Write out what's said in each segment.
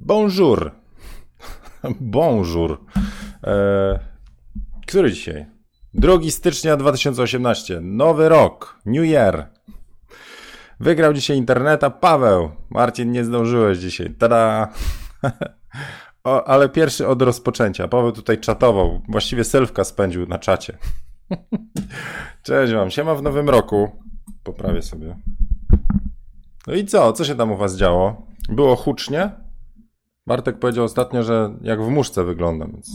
Bonjour. Bonjour. E, który dzisiaj? 2 stycznia 2018. Nowy rok. New Year. Wygrał dzisiaj interneta Paweł. Marcin, nie zdążyłeś dzisiaj. Tada! O, ale pierwszy od rozpoczęcia. Paweł tutaj czatował. Właściwie selfka spędził na czacie. Cześć wam. Siema w nowym roku. Poprawię sobie. No i co? Co się tam u was działo? Było hucznie? Bartek powiedział ostatnio, że jak w muszce wyglądam, więc...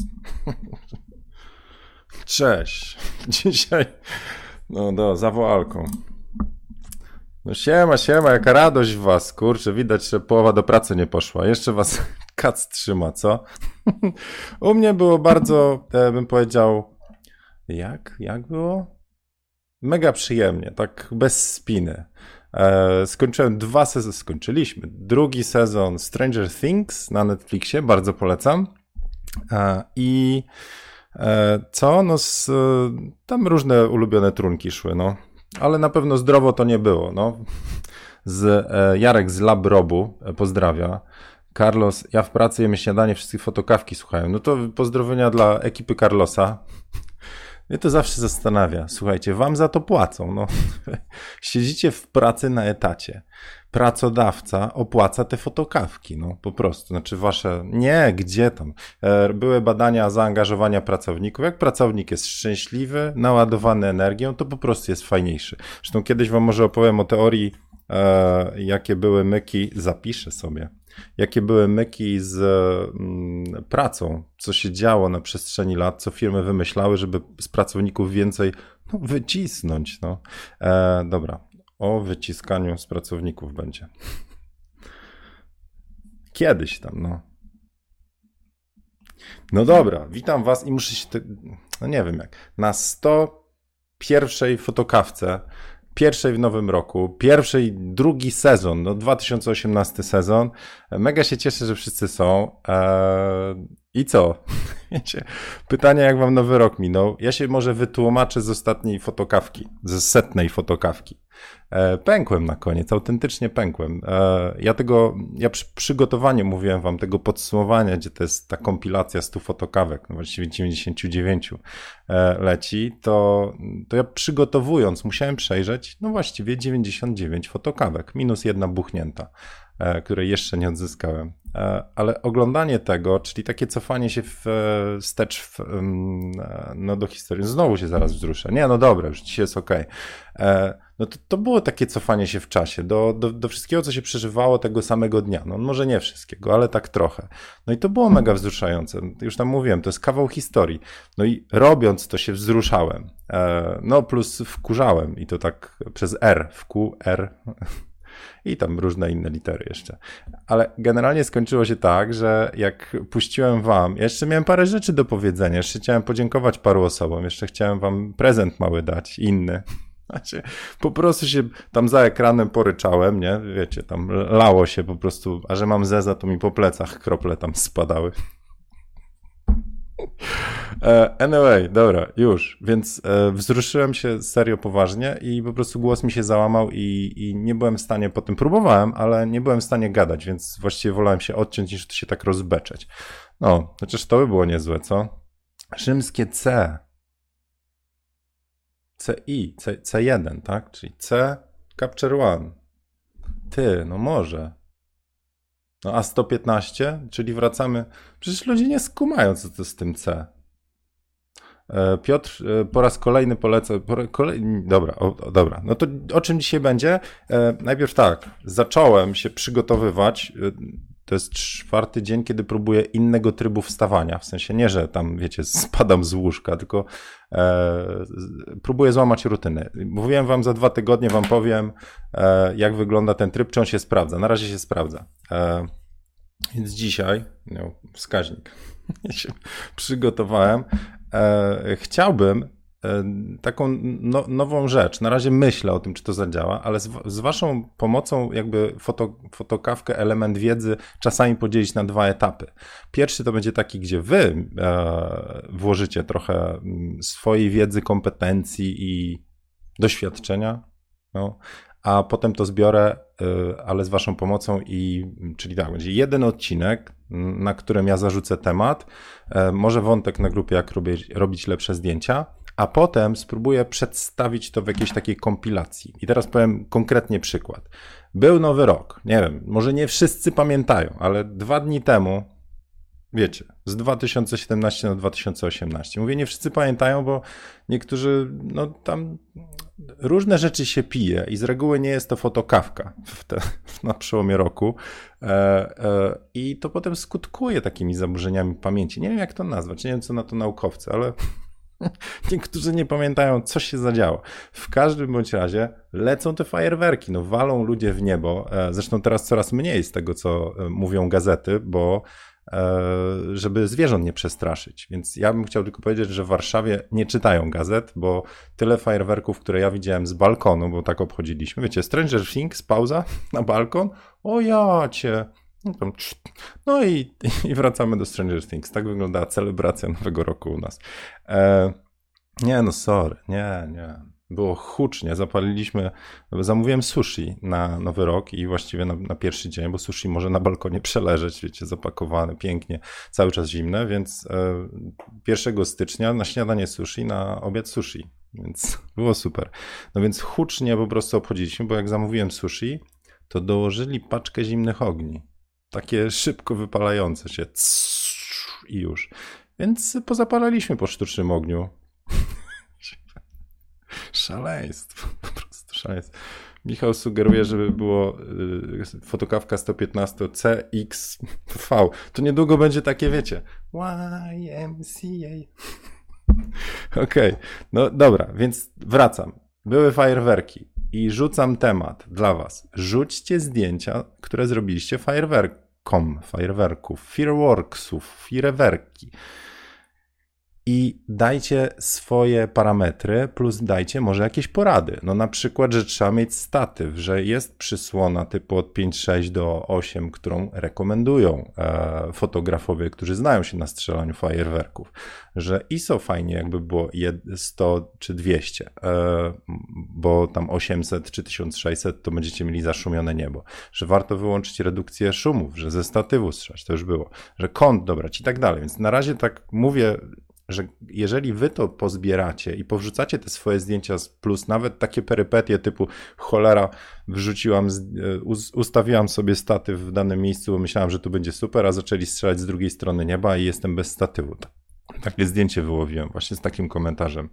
Cześć. Dzisiaj... No do, za woalką. No siema, siema, jaka radość w was, kurczę, widać, że połowa do pracy nie poszła. Jeszcze was kac trzyma, co? U mnie było bardzo, e, bym powiedział, jak, jak było? Mega przyjemnie, tak bez spiny. E, skończyłem dwa sezony, skończyliśmy drugi sezon Stranger Things na Netflixie, bardzo polecam. E, I e, co? No, z, tam różne ulubione trunki szły, no. Ale na pewno zdrowo to nie było, no. Z, Jarek z Lab Robu pozdrawia. Carlos, ja w pracy jem śniadanie, wszyscy fotokawki słuchają. No to pozdrowienia dla ekipy Carlosa. Mnie to zawsze zastanawia. Słuchajcie, wam za to płacą. No. Siedzicie w pracy na etacie. Pracodawca opłaca te fotokawki, no po prostu. Znaczy wasze. Nie, gdzie tam? E, były badania zaangażowania pracowników. Jak pracownik jest szczęśliwy, naładowany energią, to po prostu jest fajniejszy. Zresztą kiedyś wam może opowiem o teorii, e, jakie były myki. Zapiszę sobie jakie były myki z mm, pracą, co się działo na przestrzeni lat, co firmy wymyślały, żeby z pracowników więcej no, wycisnąć. No. E, dobra, o wyciskaniu z pracowników będzie. Kiedyś tam, no. No dobra, witam was i muszę się, no nie wiem jak, na 101 fotokawce pierwszej w nowym roku, pierwszej, drugi sezon, no 2018 sezon. Mega się cieszę, że wszyscy są. Eee, I co? Wiecie, pytanie, jak wam nowy rok minął? Ja się może wytłumaczę z ostatniej fotokawki, ze setnej fotokawki. E, pękłem na koniec, autentycznie pękłem. E, ja tego, ja przy przygotowaniu mówiłem wam tego podsumowania, gdzie to jest ta kompilacja 100 fotokawek, no właściwie 99 e, leci, to, to ja przygotowując musiałem przejrzeć, no właściwie 99 fotokawek, minus jedna buchnięta której jeszcze nie odzyskałem. Ale oglądanie tego, czyli takie cofanie się wstecz w, no, do historii, znowu się zaraz wzruszę. Nie, no dobra, już dzisiaj jest ok no to, to było takie cofanie się w czasie do, do, do wszystkiego, co się przeżywało tego samego dnia. No może nie wszystkiego, ale tak trochę. No i to było mega wzruszające. Już tam mówiłem, to jest kawał historii. No i robiąc to się wzruszałem. E, no plus wkurzałem i to tak przez R, wku, R. I tam różne inne litery jeszcze. Ale generalnie skończyło się tak, że jak puściłem wam, jeszcze miałem parę rzeczy do powiedzenia, jeszcze chciałem podziękować paru osobom, jeszcze chciałem wam prezent mały dać, inny. Znaczy, po prostu się tam za ekranem poryczałem, nie? Wiecie, tam lało się po prostu, a że mam zeza, to mi po plecach krople tam spadały. E, anyway, dobra, już. Więc e, wzruszyłem się serio poważnie i po prostu głos mi się załamał i, i nie byłem w stanie, potem próbowałem, ale nie byłem w stanie gadać, więc właściwie wolałem się odciąć niż się tak rozbeczeć. No, chociaż to by było niezłe, co? Rzymskie C. CI, C, C1, tak? Czyli C Capture One. Ty, no może. No a 115, czyli wracamy. Przecież ludzie nie skumają, co to z tym C. E, Piotr e, po raz kolejny poleca. Kolej, dobra, o, dobra. No to o czym dzisiaj będzie? E, najpierw tak. Zacząłem się przygotowywać to jest czwarty dzień, kiedy próbuję innego trybu wstawania. W sensie nie, że tam, wiecie, spadam z łóżka, tylko e, próbuję złamać rutynę. Mówiłem wam za dwa tygodnie, wam powiem, e, jak wygląda ten tryb, czy on się sprawdza. Na razie się sprawdza. E, więc dzisiaj, no, wskaźnik, się przygotowałem. E, chciałbym taką no, nową rzecz. Na razie myślę o tym, czy to zadziała, ale z, z waszą pomocą jakby foto, fotokawkę, element wiedzy czasami podzielić na dwa etapy. Pierwszy to będzie taki, gdzie wy e, włożycie trochę mm, swojej wiedzy, kompetencji i doświadczenia, no, a potem to zbiorę, y, ale z waszą pomocą i, czyli tak, będzie jeden odcinek, na którym ja zarzucę temat, e, może wątek na grupie, jak robić, robić lepsze zdjęcia, a potem spróbuję przedstawić to w jakiejś takiej kompilacji. I teraz powiem konkretnie przykład. Był nowy rok, nie wiem, może nie wszyscy pamiętają, ale dwa dni temu wiecie, z 2017 na 2018. Mówię, nie wszyscy pamiętają, bo niektórzy, no tam różne rzeczy się pije i z reguły nie jest to fotokawka te, na przełomie roku e, e, i to potem skutkuje takimi zaburzeniami pamięci. Nie wiem, jak to nazwać, nie wiem, co na to naukowcy, ale Niektórzy nie pamiętają, co się zadziało. W każdym bądź razie lecą te fajerwerki, no walą ludzie w niebo. E, zresztą teraz coraz mniej z tego, co mówią gazety, bo E, żeby zwierząt nie przestraszyć. Więc ja bym chciał tylko powiedzieć, że w Warszawie nie czytają gazet, bo tyle fajerwerków, które ja widziałem z balkonu, bo tak obchodziliśmy. Wiecie, Stranger Things, pauza na balkon. O ja cię. No, i, i wracamy do Stranger Things. Tak wygląda celebracja Nowego Roku u nas. E, nie, no sorry, nie, nie. Było hucznie, zapaliliśmy, zamówiłem sushi na Nowy Rok i właściwie na, na, pierwszy dzień, bo sushi może na balkonie przeleżeć, wiecie, zapakowane pięknie, cały czas zimne, więc e, 1 stycznia na śniadanie sushi, na obiad sushi, więc było super. No więc hucznie po prostu obchodziliśmy, bo jak zamówiłem sushi, to dołożyli paczkę zimnych ogni, takie szybko wypalające się i już. Więc pozapalaliśmy po sztucznym ogniu Szaleństwo, po prostu szaleństwo. Michał sugeruje, żeby było y, fotokawka 115 CXV. To niedługo będzie takie, wiecie, YMCA. Okej, okay. no dobra, więc wracam. Były fajerwerki i rzucam temat dla was. Rzućcie zdjęcia, które zrobiliście fajerwerkom, fajerwerków, fireworksów, firewerki i dajcie swoje parametry, plus dajcie może jakieś porady. No na przykład, że trzeba mieć statyw, że jest przysłona typu od 5.6 do 8, którą rekomendują e, fotografowie, którzy znają się na strzelaniu fajerwerków, że ISO fajnie jakby było 100 czy 200, e, bo tam 800 czy 1600 to będziecie mieli zaszumione niebo, że warto wyłączyć redukcję szumów, że ze statywu strzelać, to już było, że kąt dobrać i tak dalej. Więc na razie tak mówię że jeżeli wy to pozbieracie i powrzucacie te swoje zdjęcia plus nawet takie perypetie typu cholera, wrzuciłam, e, ustawiłam sobie statyw w danym miejscu, bo myślałam, że tu będzie super, a zaczęli strzelać z drugiej strony nieba i jestem bez statywu. Takie zdjęcie wyłowiłem właśnie z takim komentarzem.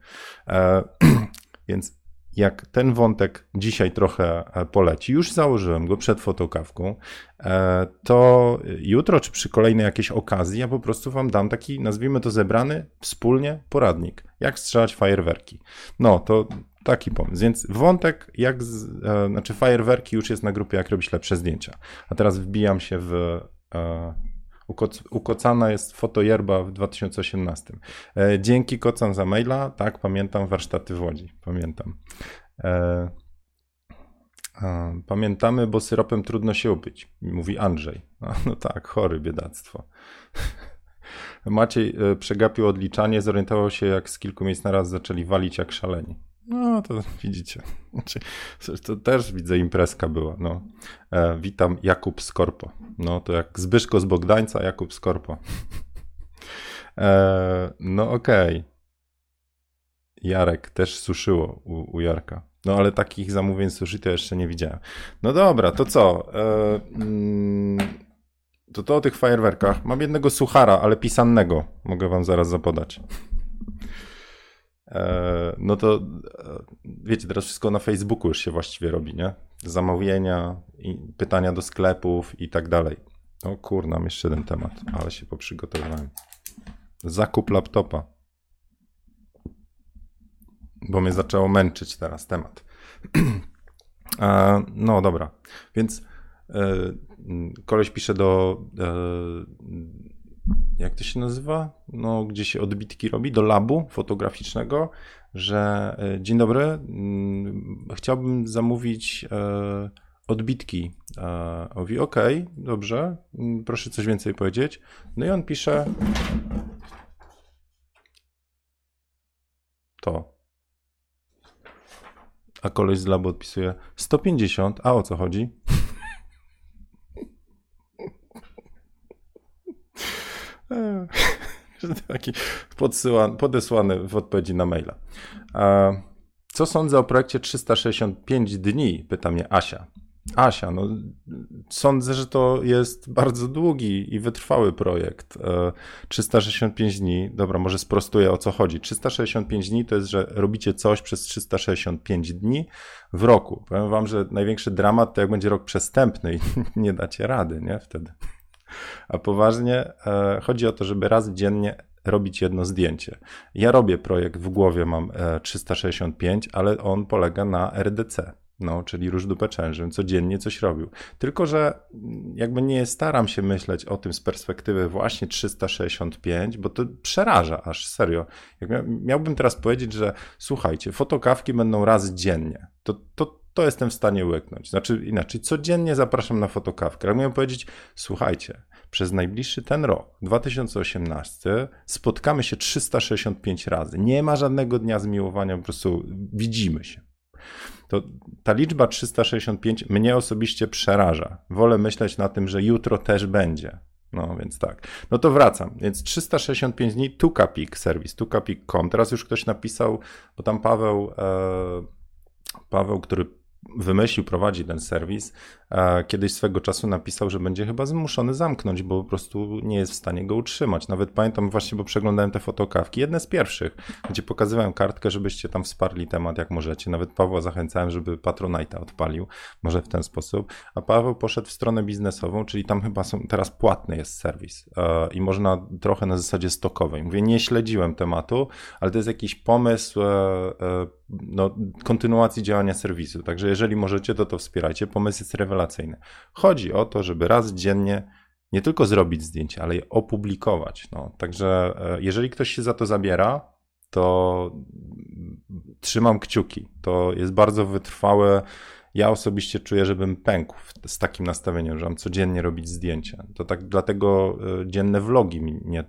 E, więc jak ten wątek dzisiaj trochę e, poleci, już założyłem go przed fotokawką, e, to jutro czy przy kolejnej jakiejś okazji ja po prostu wam dam taki, nazwijmy to zebrany wspólnie poradnik, jak strzelać fajerwerki. No, to taki pomysł. Więc wątek, jak, z, e, znaczy fajerwerki już jest na grupie, jak robić lepsze zdjęcia. A teraz wbijam się w Ukoc, ukocana jest fotojerba w 2018. E, dzięki kocam za maila. Tak, pamiętam warsztaty w Łodzi. Pamiętam. E, pamiętamy, bo syropem trudno się upić, mówi Andrzej. No, no tak, chory biedactwo. Maciej e, przegapił odliczanie, zorientował się, jak z kilku miejsc na raz zaczęli walić jak szaleni. No, to widzicie. Znaczy, to też widzę imprezka była. No. E, witam Jakub Skorpo. No, to jak Zbyszko z Bogdańca, Jakub Skorpo. E, no okej. Okay. Jarek też suszyło u, u, Jarka. No ale takich zamówień sushi to jeszcze nie widziałem. No dobra, to co? E, mm, to to o tych fajerwerkach. Mam jednego suchara, ale pisanego. Mogę wam zaraz zapodać. E, no to e, wiecie, teraz wszystko na Facebooku już się właściwie robi, nie? Zamówienia, pytania do sklepów i tak dalej. O kurna, jeszcze jeden temat, ale się poprzygotowałem. Zakup laptopa. Bo mnie zaczęło męczyć teraz temat. no dobra, więc e, koleś pisze do jak to się nazywa? No, gdzie się odbitki robi, do labu fotograficznego, że e, dzień dobry, mm, chciałbym zamówić e, odbitki. E, mówi, ok, dobrze, mm, proszę coś więcej powiedzieć. No i on pisze to. A koleś z labu odpisuje 150, a o co chodzi? Taki podesłany w odpowiedzi na maila. Co sądzę o projekcie 365 dni? Pyta mnie Asia. Asia, no sądzę, że to jest bardzo długi i wytrwały projekt. 365 e, dni, dobra, może sprostuję o co chodzi. 365 dni to jest, że robicie coś przez 365 dni w roku. Powiem wam, że największy dramat to jak będzie rok przestępny i nie dacie rady, nie? Wtedy. A poważnie e, chodzi o to, żeby raz dziennie robić jedno zdjęcie. Ja robię projekt w głowie, mam 365, e, ale on polega na RDC no, czyli róż dupę czężym, codziennie coś robił. Tylko, że jakby nie staram się myśleć o tym z perspektywy właśnie 365, bo to przeraża aż, serio. Jak miałbym teraz powiedzieć, że słuchajcie, fotokawki będą raz dziennie, to, to, to jestem w stanie łyknąć. Znaczy inaczej, codziennie zapraszam na fotokawkę. Ale miałem powiedzieć, słuchajcie, przez najbliższy ten rok, 2018, spotkamy się 365 razy. Nie ma żadnego dnia zmiłowania, po prostu widzimy się to ta liczba 365 mnie osobiście przeraża. Wolę myśleć na tym, że jutro też będzie. No więc tak. No to wracam. Więc 365 dni Tukapik serwis, tukapik.com. Teraz już ktoś napisał, bo tam Paweł, e, Paweł, który wymyślił, prowadzi ten serwis, kiedyś swego czasu napisał, że będzie chyba zmuszony zamknąć, bo po prostu nie jest w stanie go utrzymać. Nawet pamiętam właśnie, bo przeglądałem te fotokawki, jedne z pierwszych, gdzie pokazywałem kartkę, żebyście tam wsparli temat jak możecie. Nawet Pawła zachęcałem, żeby Patronite'a odpalił, może w ten sposób. A Paweł poszedł w stronę biznesową, czyli tam chyba są, teraz płatny jest serwis i można trochę na zasadzie stokowej. Mówię, nie śledziłem tematu, ale to jest jakiś pomysł e, e, no, kontynuacji działania serwisu. Także jeżeli możecie, to to wspierajcie. Pomysł jest rewelacyjny. Chodzi o to, żeby raz dziennie nie tylko zrobić zdjęcie, ale je opublikować. No, także e, jeżeli ktoś się za to zabiera, to trzymam kciuki. To jest bardzo wytrwałe ja osobiście czuję, żebym pękł z takim nastawieniem, że mam codziennie robić zdjęcia. To tak dlatego e, dzienne vlogi mi nie,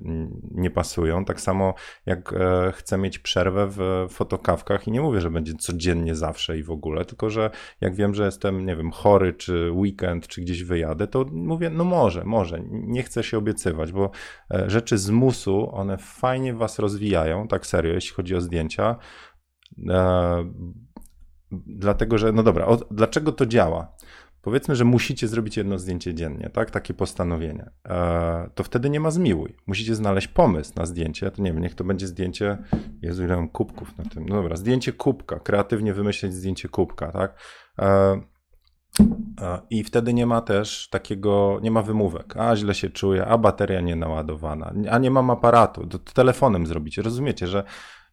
nie pasują. Tak samo jak e, chcę mieć przerwę w fotokawkach i nie mówię, że będzie codziennie zawsze i w ogóle, tylko że jak wiem, że jestem, nie wiem, chory, czy weekend, czy gdzieś wyjadę, to mówię, no może, może. Nie chcę się obiecywać, bo e, rzeczy z musu, one fajnie was rozwijają, tak serio, jeśli chodzi o zdjęcia dlatego że, no dobra, o, dlaczego to działa? Powiedzmy, że musicie zrobić jedno zdjęcie dziennie, tak? Takie postanowienie. E, to wtedy nie ma zmiłuj. Musicie znaleźć pomysł na zdjęcie. To nie wiem, niech to będzie zdjęcie. Jezu, ile mam kubków na tym. No dobra, zdjęcie kubka. Kreatywnie wymyśleć zdjęcie kubka, tak? E, e, I wtedy nie ma też takiego, nie ma wymówek. A źle się czuję, a bateria nie naładowana, a nie mam aparatu. To, to telefonem zrobicie. Rozumiecie, że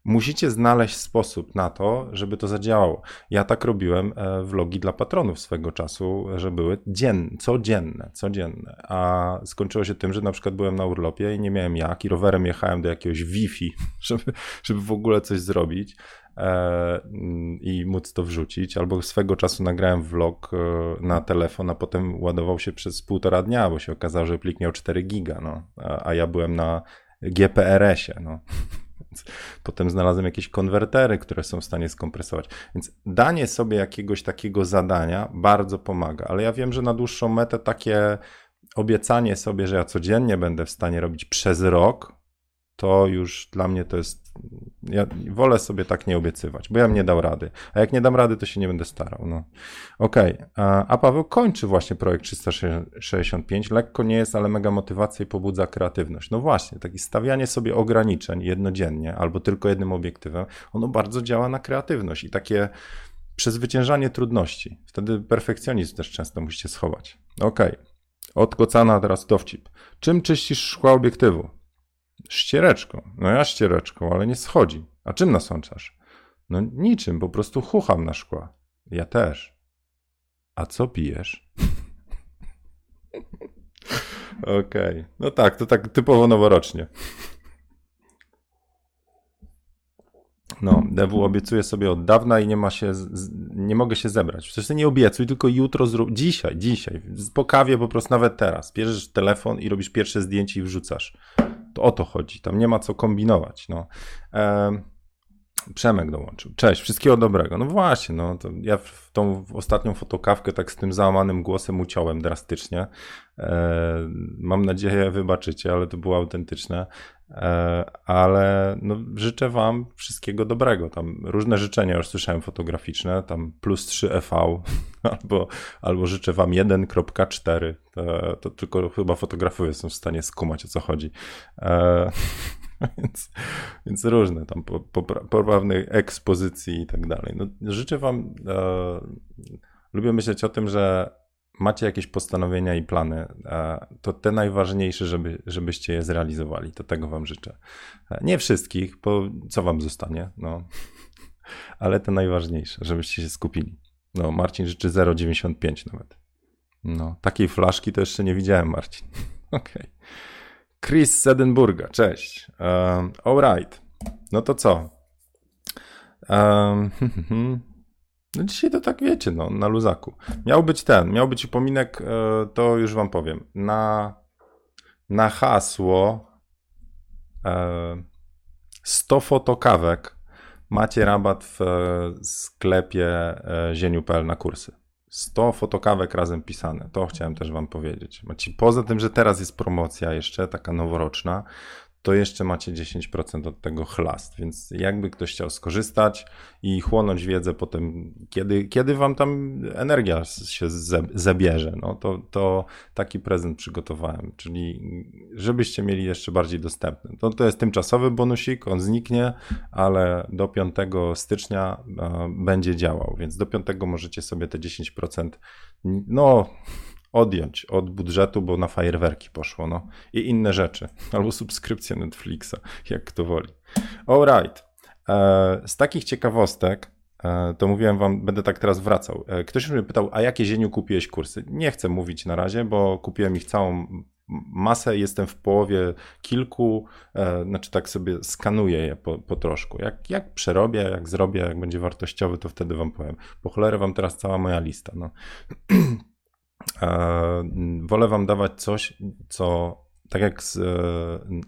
Musicie znaleźć sposób na to, żeby to zadziałało. Ja tak robiłem e, vlogi dla patronów swego czasu, że były dzienne, codzienne, codzienne. A skończyło się tym, że na przykład byłem na urlopie i nie miałem jak i rowerem jechałem do jakiegoś Wi-Fi, żeby, żeby w ogóle coś zrobić e, i móc to wrzucić. Albo swego czasu nagrałem vlog e, na telefon, a potem ładował się przez półtora dnia, bo się okazało, że plik miał 4 giga, no. a, ja byłem na GPRS-ie. No. Potem znalazłem jakieś konwertery, które są w stanie skompresować. Więc danie sobie jakiegoś takiego zadania bardzo pomaga, ale ja wiem, że na dłuższą metę takie obiecanie sobie, że ja codziennie będę w stanie robić przez rok, to już dla mnie to jest. Ja wolę sobie tak nie obiecywać, bo ja bym nie dał rady. A jak nie dam rady, to się nie będę starał. No. Okej, okay. a Paweł kończy właśnie projekt 365. Lekko nie jest, ale mega motywacja i pobudza kreatywność. No właśnie, takie stawianie sobie ograniczeń jednodziennie albo tylko jednym obiektywem, ono bardzo działa na kreatywność i takie przezwyciężanie trudności. Wtedy perfekcjonizm też często musicie schować. Okej. Okay. Od Kocana teraz dowcip. Czym czyścisz szkła obiektywu? Ściereczką. No ja ściereczką, ale nie schodzi. A czym nasączasz? No niczym, po prostu chucham na szkła. Ja też. A co pijesz? Okej. Okay. No tak, to tak typowo noworocznie. No, DW obiecuję sobie od dawna i nie ma się, nie mogę się zebrać. Przecież nie obiecuj, tylko jutro zrób, dzisiaj, dzisiaj, po kawie po prostu nawet teraz. Bierzesz telefon i robisz pierwsze zdjęcie i wrzucasz. To o to chodzi. Tam nie ma co kombinować. No. Przemek dołączył. Cześć, wszystkiego dobrego. No właśnie, no to ja w tą ostatnią fotokawkę tak z tym załamanym głosem uciąłem drastycznie. E, mam nadzieję, wybaczycie, ale to było autentyczne. E, ale no, życzę Wam wszystkiego dobrego. Tam różne życzenia już słyszałem fotograficzne, tam plus 3 EV, albo, albo życzę Wam 1.4. To, to, tylko chyba fotografowie są w stanie skumać o co chodzi. E, więc, więc różne tam po, po, poprawnej ekspozycji i tak dalej. No, życzę Wam. E, lubię myśleć o tym, że macie jakieś postanowienia i plany, to te najważniejsze, żeby, żebyście je zrealizowali. To tego Wam życzę. Nie wszystkich, bo co Wam zostanie, no. Ale te najważniejsze, żebyście się skupili. No, Marcin życzy 0,95 nawet. No, takiej flaszki to jeszcze nie widziałem, Marcin. Okej. Okay. Chris z cześć. Um, alright. No to co? Um, No dzisiaj to tak wiecie, no, na luzaku. Miał być ten, miał być upominek, e, to już wam powiem. Na, na hasło 100 e, fotokawek macie rabat w e, sklepie zieniu.pl na kursy. 100 fotokawek razem pisane. To chciałem też wam powiedzieć. Poza tym, że teraz jest promocja jeszcze, taka noworoczna, to jeszcze macie 10% od tego chlast. Więc jakby ktoś chciał skorzystać i chłonąć wiedzę potem, kiedy, kiedy wam tam energia się zabierze, no to, to taki prezent przygotowałem, czyli żebyście mieli jeszcze bardziej dostępny. To, to jest tymczasowy bonusik, on zniknie, ale do 5 stycznia będzie działał, więc do 5 możecie sobie te 10%, no odjąć od budżetu, bo na fajerwerki poszło, no. I inne rzeczy. Albo subskrypcję Netflixa, jak kto woli. Alright. E, z takich ciekawostek, e, to mówiłem wam, będę tak teraz wracał. E, ktoś mnie pytał, a jakie zieniu kupiłeś kursy? Nie chcę mówić na razie, bo kupiłem ich całą masę, jestem w połowie kilku, znaczy tak sobie skanuję je po, po troszku. Jak, jak przerobię, jak zrobię, jak będzie wartościowy, to wtedy wam powiem. Po cholerę wam teraz cała moja lista. No. wolę wam dawać coś, co tak jak z e,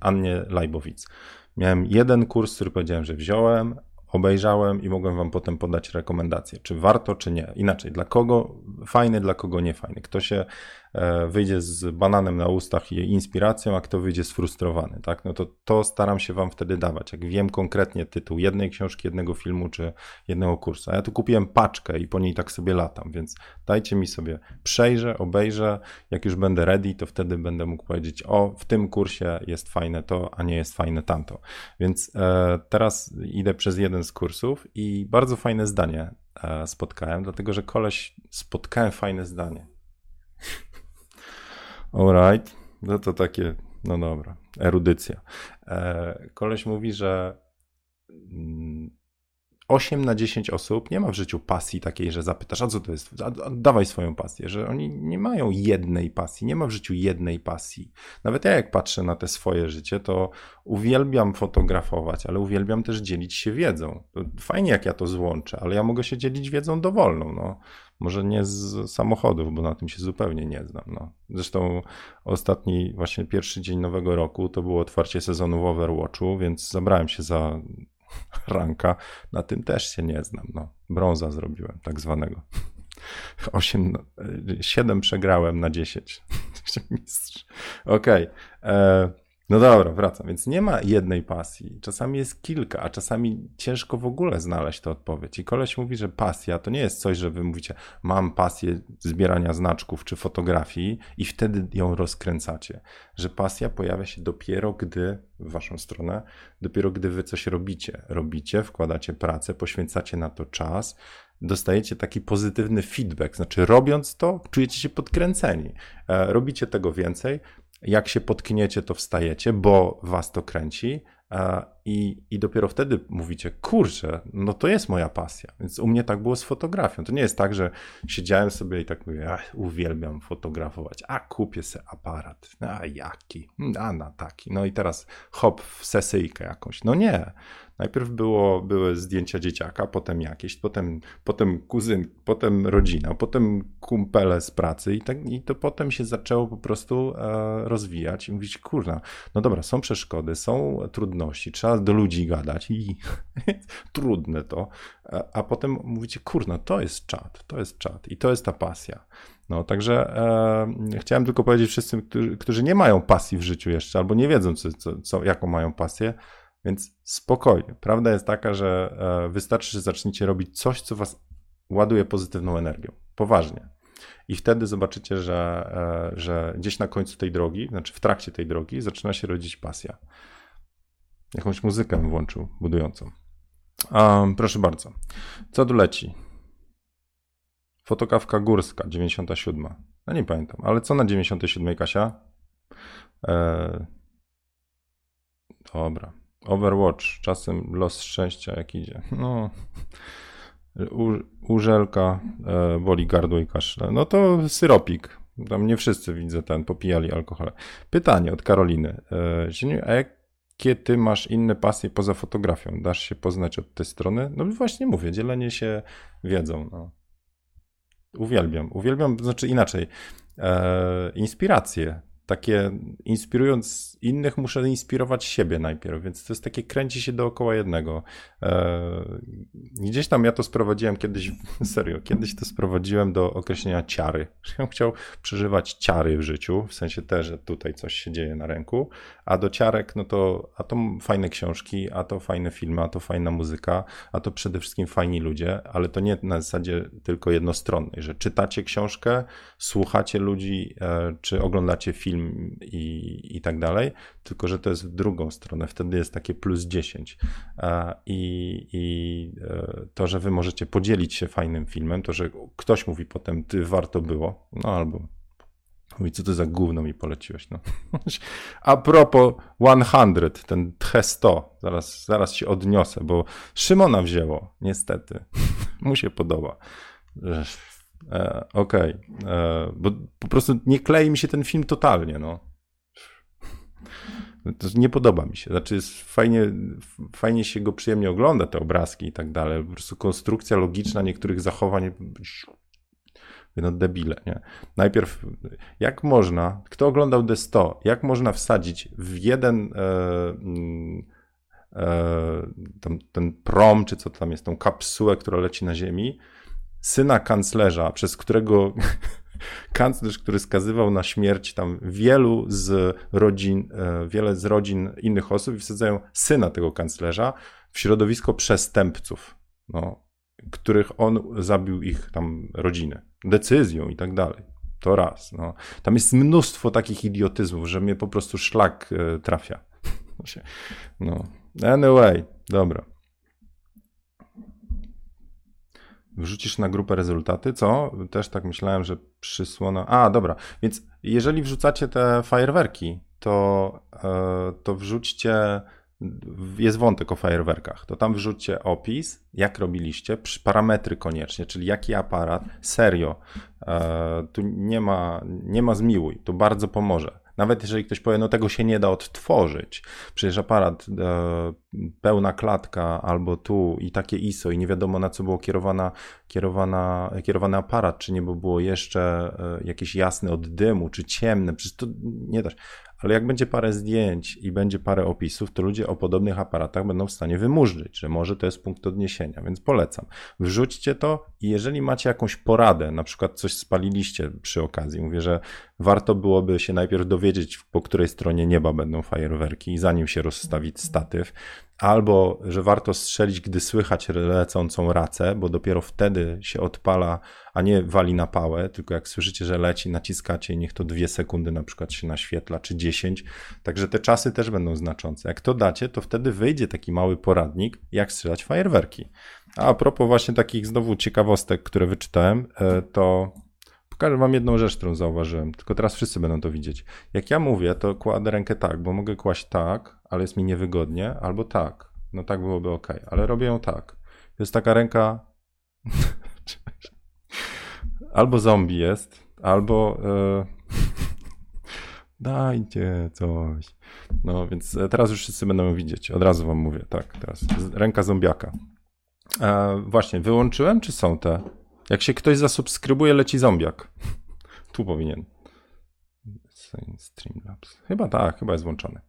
Annie Lajbowic. Miałem jeden kurs, który powiedziałem, że wziąłem, obejrzałem i mogłem wam potem podać rekomendacje, czy warto, czy nie. Inaczej, dla kogo fajny, dla kogo nie fajny. Kto się E, wyjdzie z bananem na ustach i inspiracją, a kto wyjdzie sfrustrowany, tak? No to to staram się wam wtedy dawać. Jak wiem konkretnie tytuł jednej książki, jednego filmu czy jednego kursu. A ja tu kupiłem paczkę i po niej tak sobie latam, więc dajcie mi sobie przejrzę, obejrzę. Jak już będę ready, to wtedy będę mógł powiedzieć: O, w tym kursie jest fajne to, a nie jest fajne tamto. Więc e, teraz idę przez jeden z kursów i bardzo fajne zdanie e, spotkałem, dlatego że koleś spotkałem fajne zdanie. Alright. No to takie, no dobra, erudycja. E, koleś mówi, że 8 mm, na 10 osób nie ma w życiu pasji takiej, że zapytasz, a co to jest? Dawaj swoją pasję, że oni nie mają jednej pasji, nie ma w życiu jednej pasji. Nawet ja jak patrzę na te swoje życie, to uwielbiam fotografować, ale uwielbiam też dzielić się wiedzą. Fajnie jak ja to złączę, ale ja mogę się dzielić wiedzą dowolną. No. Może nie z samochodów, bo na tym się zupełnie nie znam. No. Zresztą ostatni, właśnie pierwszy dzień nowego roku to było otwarcie sezonu w Overwatchu, więc zabrałem się za ranka. Na tym też się nie znam. No. Brąza zrobiłem, tak zwanego. 8, 7 przegrałem na 10. Mistrz. Okej. Okay. No dobra, wracam. Więc nie ma jednej pasji. Czasami jest kilka, a czasami ciężko w ogóle znaleźć tę odpowiedź. I koleś mówi, że pasja to nie jest coś, że wy mówicie, mam pasję zbierania znaczków czy fotografii i wtedy ją rozkręcacie. Że pasja pojawia się dopiero, gdy w waszą stronę, dopiero gdy wy coś robicie. Robicie, wkładacie pracę, poświęcacie na to czas, dostajecie taki pozytywny feedback. Znaczy, robiąc to, czujecie się podkręceni. E, robicie tego więcej, jak się potkniecie, to wstajecie, bo was to kręci. I, I dopiero wtedy mówicie, kurczę, no to jest moja pasja. Więc u mnie tak było z fotografią. To nie jest tak, że siedziałem sobie i tak mówię, ach, uwielbiam fotografować, a kupię sobie aparat, a jaki, a na taki. No i teraz hop w sesyjkę jakąś. No nie. Najpierw było, były zdjęcia dzieciaka, potem jakieś, potem, potem kuzyn, potem rodzina, potem kumpele z pracy i, tak, i to potem się zaczęło po prostu e, rozwijać i mówić, kurna, no dobra, są przeszkody, są trudności, trzeba do ludzi gadać i trudne to, a, a, potem mówicie, kurna, to jest czat, to jest czat i to jest ta pasja. No, także e, chciałem tylko powiedzieć wszyscy, którzy, którzy, nie mają pasji w życiu jeszcze, albo nie wiedzą, co, co, co, jaką mają pasję, więc spokojnie. Prawda jest taka, że e, wystarczy, że zaczniecie robić coś, co was ładuje pozytywną energią. Poważnie. I wtedy zobaczycie, że, e, że gdzieś na końcu tej drogi, znaczy w trakcie tej drogi, zaczyna się rodzić pasja. Jakąś muzykę włączył budującą. Proszę bardzo. Co tu leci? Fotokawka górska, 97. No nie pamiętam, ale co na 97, Kasia? Eee, dobra. Overwatch, czasem los szczęścia jak idzie. No. U, urzelka, e, boli gardło i kaszle. No to syropik. Tam nie wszyscy widzę ten, popijali alkohol. Pytanie od Karoliny. E, a jakie ty masz inne pasje poza fotografią? Dasz się poznać od tej strony? No właśnie mówię, dzielenie się wiedzą. No. Uwielbiam, uwielbiam, znaczy inaczej, e, inspiracje takie inspirując innych, muszę inspirować siebie najpierw, więc to jest takie kręci się dookoła jednego. E, gdzieś tam ja to sprowadziłem kiedyś, serio, kiedyś to sprowadziłem do określenia ciary. Ja chciał przeżywać ciary w życiu, w sensie też, że tutaj coś się dzieje na ręku, a do ciarek, no to, a to fajne książki, a to fajne filmy, a to fajna muzyka, a to przede wszystkim fajni ludzie, ale to nie na zasadzie tylko jednostronnej, że czytacie książkę, słuchacie ludzi, e, czy oglądacie film, film i, i tak dalej, tylko że to jest w drugą stronę, wtedy jest takie plus 10. I, i e, to, że wy możecie podzielić się fajnym filmem, to, że ktoś mówi potem, ty warto było, no albo Mówi, co to za gówno mi poleciłeś. No. A propos 100, ten TH100, zaraz, zaraz się odniosę, bo Szymona wzięło, niestety. Mu się podoba. E, Okej, okay. E, bo po prostu nie klei mi się ten film totalnie, no. Nie podoba mi się. Znaczy, jest fajnie, fajnie się go przyjemnie ogląda, te obrazki i tak dalej. Po prostu konstrukcja logiczna niektórych zachowań. No debile, nie? Najpierw, jak można, kto oglądał D100, jak można wsadzić w jeden e, mm, e, tam, ten prom, czy co tam jest, tą kapsułę, która leci na ziemi, syna kanclerza, przez którego kanclerz, który skazywał na śmierć tam wielu z rodzin, e, wiele z rodzin innych osób i wsadzają syna tego kanclerza w środowisko przestępców, no, których on zabił ich tam rodziny, decyzją i tak dalej. To raz. No. Tam jest mnóstwo takich idiotyzmów, że mnie po prostu szlak e, trafia. No. Anyway, dobra. Wrzucisz na grupę rezultaty, co? Też tak myślałem, że przysłona. A, dobra. Więc jeżeli wrzucacie te fajerwerki, to, e, to wrzućcie. Jest wątek o fajerwerkach. To tam wrzućcie opis, jak robiliście, parametry koniecznie, czyli jaki aparat. Serio. E, tu nie ma, nie ma zmiłuj. To bardzo pomoże. Nawet jeżeli ktoś powie, no tego się nie da odtworzyć, przecież aparat, e, pełna klatka albo tu i takie ISO i nie wiadomo na co było kierowana, kierowana, kierowany aparat, czy nie było jeszcze e, jakieś jasne od dymu, czy ciemne, przecież to nie da się ale jak będzie parę zdjęć i będzie parę opisów, to ludzie o podobnych aparatach będą w stanie wymurzyć, że może to jest punkt odniesienia, więc polecam. Wrzućcie to i jeżeli macie jakąś poradę, na przykład coś spaliliście przy okazji, mówię, że warto byłoby się najpierw dowiedzieć, po której stronie nieba będą fajerwerki, zanim się rozstawić statyw, albo że warto strzelić, gdy słychać lecącą racę, bo dopiero wtedy się odpala, a nie wali na pałę, tylko jak słyszycie, że leci, naciskacie i niech to dwie sekundy na przykład się naświetla, czy dziesięć, także te czasy też będą znaczące. Jak to dacie, to wtedy wyjdzie taki mały poradnik, jak strzelać fajerwerki. A, propos właśnie takich znowu ciekawostek, które wyczytałem, e, to Pokażę wam jedną rzecz, którą zauważyłem, tylko teraz wszyscy będą to widzieć. Jak ja mówię, to kładę rękę tak, bo mogę kłaść tak, ale jest mi niewygodnie, albo tak. No tak byłoby ok, ale robię ją tak. Jest taka ręka. albo zombie jest, albo. Yy... Dajcie coś. No więc e, teraz już wszyscy będą widzieć. Od razu wam mówię. Tak, teraz. Ręka zombiaka. E, właśnie, wyłączyłem, czy są te? Jak się ktoś zasubskrybuje, leci zombiak. tu powinien. Streamlabs. Chyba tak, chyba jest włączony.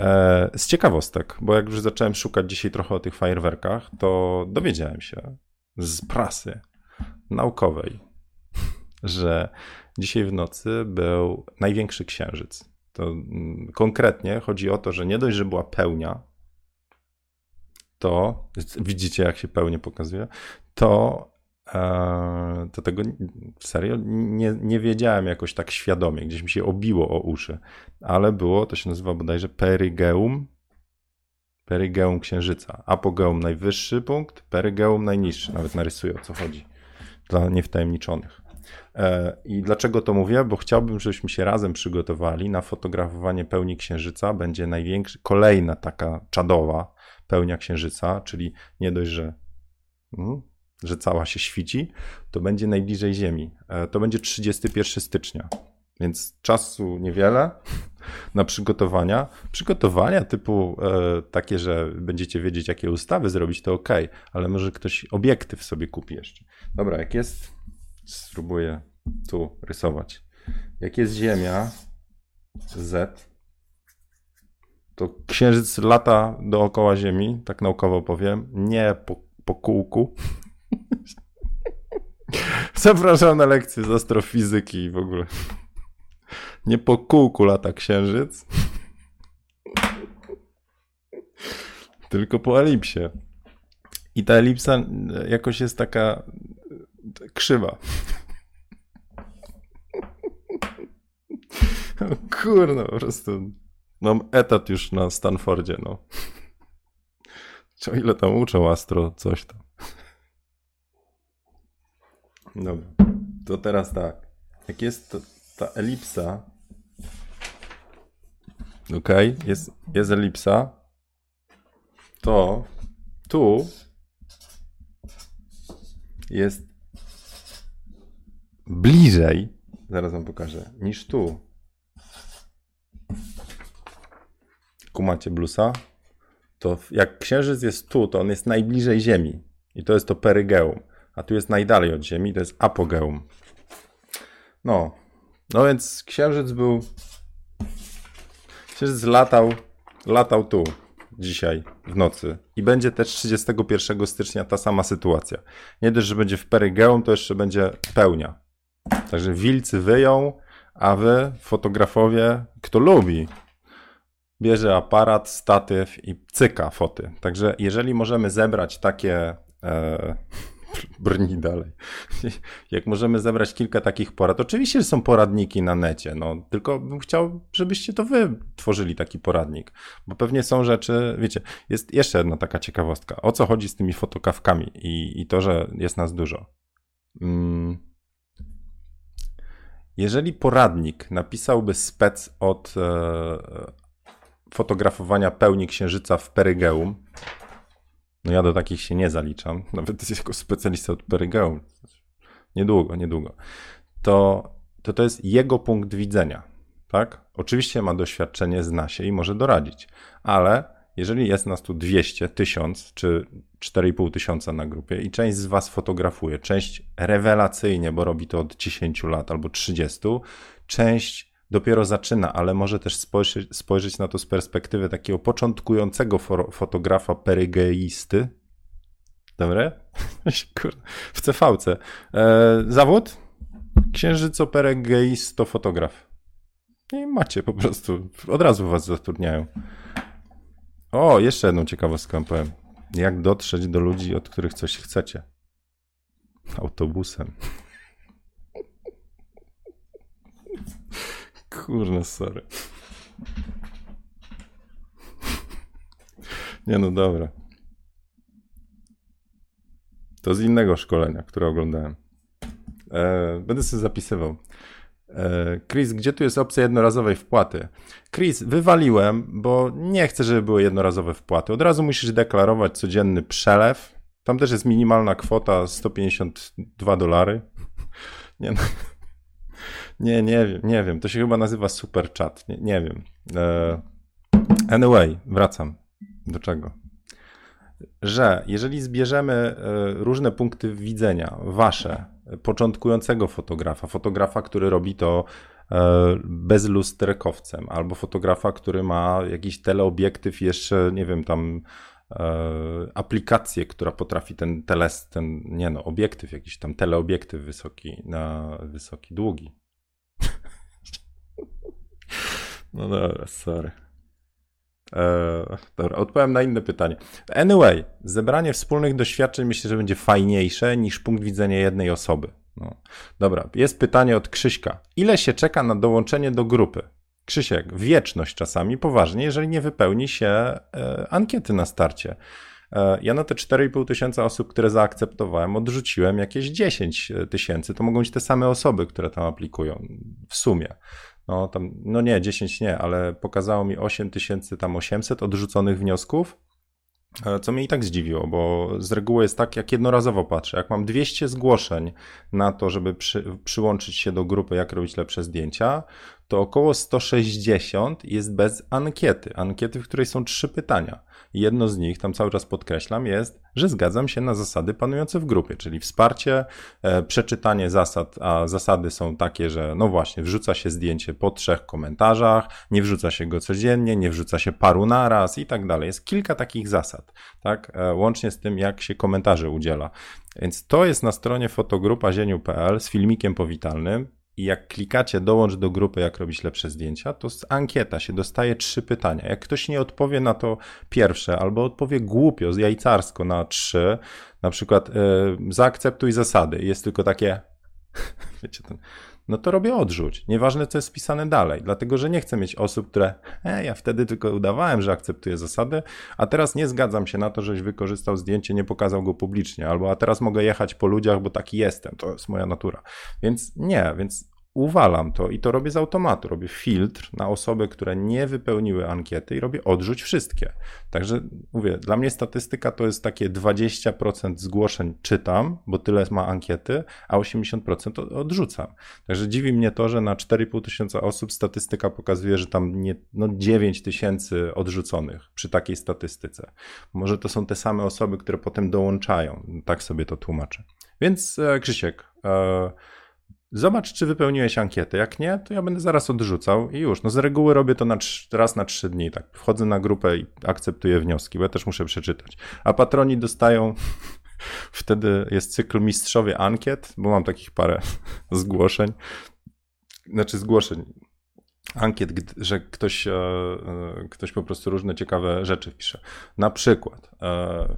E, z ciekawostek, bo jak już zacząłem szukać dzisiaj trochę o tych fajerwerkach, to dowiedziałem się z prasy naukowej, że dzisiaj w nocy był największy księżyc. To mm, konkretnie chodzi o to, że nie dość, że była pełnia, to widzicie, jak się pełnie pokazuje, to, to tego serio nie, nie wiedziałem jakoś tak świadomie, gdzieś mi się obiło o uszy, ale było, to się nazywa bodajże perigeum, perigeum księżyca, apogeum najwyższy punkt, perigeum najniższy, nawet narysuję o co chodzi, dla niewtajemniczonych. E, I dlaczego to mówię? Bo chciałbym, żebyśmy się razem przygotowali na fotografowanie pełni księżyca. Będzie największa, kolejna taka czadowa pełnia księżyca, czyli nie dość, że, mm, że cała się świci, to będzie najbliżej Ziemi. E, to będzie 31 stycznia, więc czasu niewiele na przygotowania. Przygotowania typu e, takie, że będziecie wiedzieć, jakie ustawy zrobić, to ok, ale może ktoś obiektyw sobie kupi jeszcze. Dobra, jak jest, spróbuję tu rysować. Jak jest Ziemia, Z, to Księżyc lata dookoła Ziemi, tak naukowo powiem, nie po, po kółku. Zapraszam na lekcję z astrofizyki i w ogóle. Nie po kółku lata Księżyc, tylko po elipsie. I ta elipsa jakoś jest taka krzywa. Kurno, po prostu Mam etat już na Stanfordzie, no. Co ile tam uczą Astro, coś tam. Dobra, to teraz tak. Jak jest to, ta elipsa, ok, jest, jest elipsa, to tu jest bliżej, zaraz wam pokażę, niż tu. kumacie blusa, to jak księżyc jest tu, to on jest najbliżej Ziemi. I to jest to perygeum. A tu jest najdalej od Ziemi, to jest apogeum. No, no więc księżyc był. Księżyc latał, latał tu dzisiaj w nocy. I będzie też 31 stycznia ta sama sytuacja. Nie dość, że będzie w perygeum, to jeszcze będzie pełnia. Także wilcy wyją, a wy, fotografowie, kto lubi, bierze aparat, statyw i cyka foty. Także jeżeli możemy zebrać takie. E, brni dalej. Jak możemy zebrać kilka takich porad. Oczywiście są poradniki na necie, no tylko bym chciał, żebyście to wy tworzyli taki poradnik, bo pewnie są rzeczy, wiecie, jest jeszcze jedna taka ciekawostka. O co chodzi z tymi fotokawkami i, i to, że jest nas dużo. Mm. Jeżeli poradnik napisałby spec od e, fotografowania pełni księżyca w Perygeum. No ja do takich się nie zaliczam, nawet jako specjalista od Perygeum. Niedługo, niedługo. To, to to jest jego punkt widzenia, tak? Oczywiście ma doświadczenie, zna się i może doradzić, ale jeżeli jest nas tu 200, 1000 czy 4,5 tysiąca na grupie i część z was fotografuje, część rewelacyjnie, bo robi to od 10 lat albo 30, część dopiero zaczyna, ale może też spojrzeć, spojrzeć na to z perspektywy takiego początkującego fotografa perygeisty. Dobre? w CVC. E, zawód? Księżyco-peregeisto fotograf. I macie po prostu, od razu was zatrudniają. O, jeszcze jedną ciekawostkę powiem. Jak dotrzeć do ludzi, od których coś chcecie? Autobusem. Kurna, sorry. Nie no, dobra. To z innego szkolenia, które oglądałem. E, będę sobie zapisywał. E, Chris, gdzie tu jest opcja jednorazowej wpłaty? Chris, wywaliłem, bo nie chcę, żeby były jednorazowe wpłaty. Od razu musisz deklarować codzienny przelew. Tam też jest minimalna kwota 152 dolary. Nie no. Nie, nie wiem, nie wiem. To się chyba nazywa super chat. Nie, nie wiem. E, anyway, wracam. Do czego? Że jeżeli zbierzemy e, różne punkty widzenia, wasze, początkującego fotografa, fotografa, który robi to bezlusterkowcem, albo fotografa, który ma jakiś teleobiektyw jeszcze, nie wiem, tam aplikację, która potrafi ten teles, ten, nie no, obiektyw, jakiś tam teleobiektyw wysoki, na wysoki, długi. No dobra, sorry. Eee, dobra, odpowiem na inne pytanie. Anyway, zebranie wspólnych doświadczeń myślę, że będzie fajniejsze niż punkt widzenia jednej osoby. No. Dobra, jest pytanie od Krzyśka. Ile się czeka na dołączenie do grupy? Krzysiek, wieczność czasami, poważnie, jeżeli nie wypełni się e, ankiety na starcie. E, ja na te 4,5 tysiąca osób, które zaakceptowałem, odrzuciłem jakieś 10 tysięcy. To mogą być te same osoby, które tam aplikują w sumie no tam, no nie, 10 nie, ale pokazało mi 8800 odrzuconych wniosków, e, co mnie i tak zdziwiło, bo z reguły jest tak, jak jednorazowo patrzę, jak mam 200 zgłoszeń na to, żeby przy, przyłączyć się do grupy, jak robić lepsze zdjęcia, to około 160 jest bez ankiety. Ankiety, w której są trzy pytania. Jedno z nich, tam cały czas podkreślam, jest, że zgadzam się na zasady panujące w grupie, czyli wsparcie, e, przeczytanie zasad, a zasady są takie, że no właśnie, wrzuca się zdjęcie po trzech komentarzach, nie wrzuca się go codziennie, nie wrzuca się paru naraz i tak dalej. Jest kilka takich zasad, tak? E, łącznie z tym, jak się komentarzy udziela. Więc to jest na stronie fotogrupa.zieniu.pl z filmikiem powitalnym i jak klikacie dołącz do grupy, jak robić lepsze zdjęcia, to z ankieta się dostaje trzy pytania. Jak ktoś nie odpowie na to pierwsze, albo odpowie głupio, jajcarsko na trzy, na przykład yy, zaakceptuj zasady, jest tylko takie, wiecie, ten, no to robię odrzuć. Nieważne, co jest wpisane dalej, dlatego że nie chcę mieć osób, które, e, ja wtedy tylko udawałem, że akceptuję zasady, a teraz nie zgadzam się na to, żeś wykorzystał zdjęcie, nie pokazał go publicznie, albo a teraz mogę jechać po ludziach, bo taki jestem, to jest moja natura. Więc nie, więc uwalam to i to robię z automatu. Robię filtr na osoby, które nie wypełniły ankiety i robię odrzuć wszystkie. Także mówię, dla mnie statystyka to jest takie 20% zgłoszeń czytam, bo tyle ma ankiety, a 80% odrzucam. Także dziwi mnie to, że na 4,5 tysiąca osób statystyka pokazuje, że tam nie, no 9 tysięcy odrzuconych przy takiej statystyce. Może to są te same osoby, które potem dołączają. Tak sobie to tłumaczę. Więc e, Krzysiek, e, Zobacz, czy wypełniłeś ankietę. Jak nie, to ja będę zaraz odrzucał i już. No z reguły robię to na raz na trzy dni. Tak, wchodzę na grupę i akceptuję wnioski, bo ja też muszę przeczytać. A patroni dostają. Wtedy jest cykl mistrzowie ankiet, bo mam takich parę zgłoszeń. Znaczy zgłoszeń, ankiet, że ktoś, e, e, ktoś po prostu różne ciekawe rzeczy pisze. Na przykład e,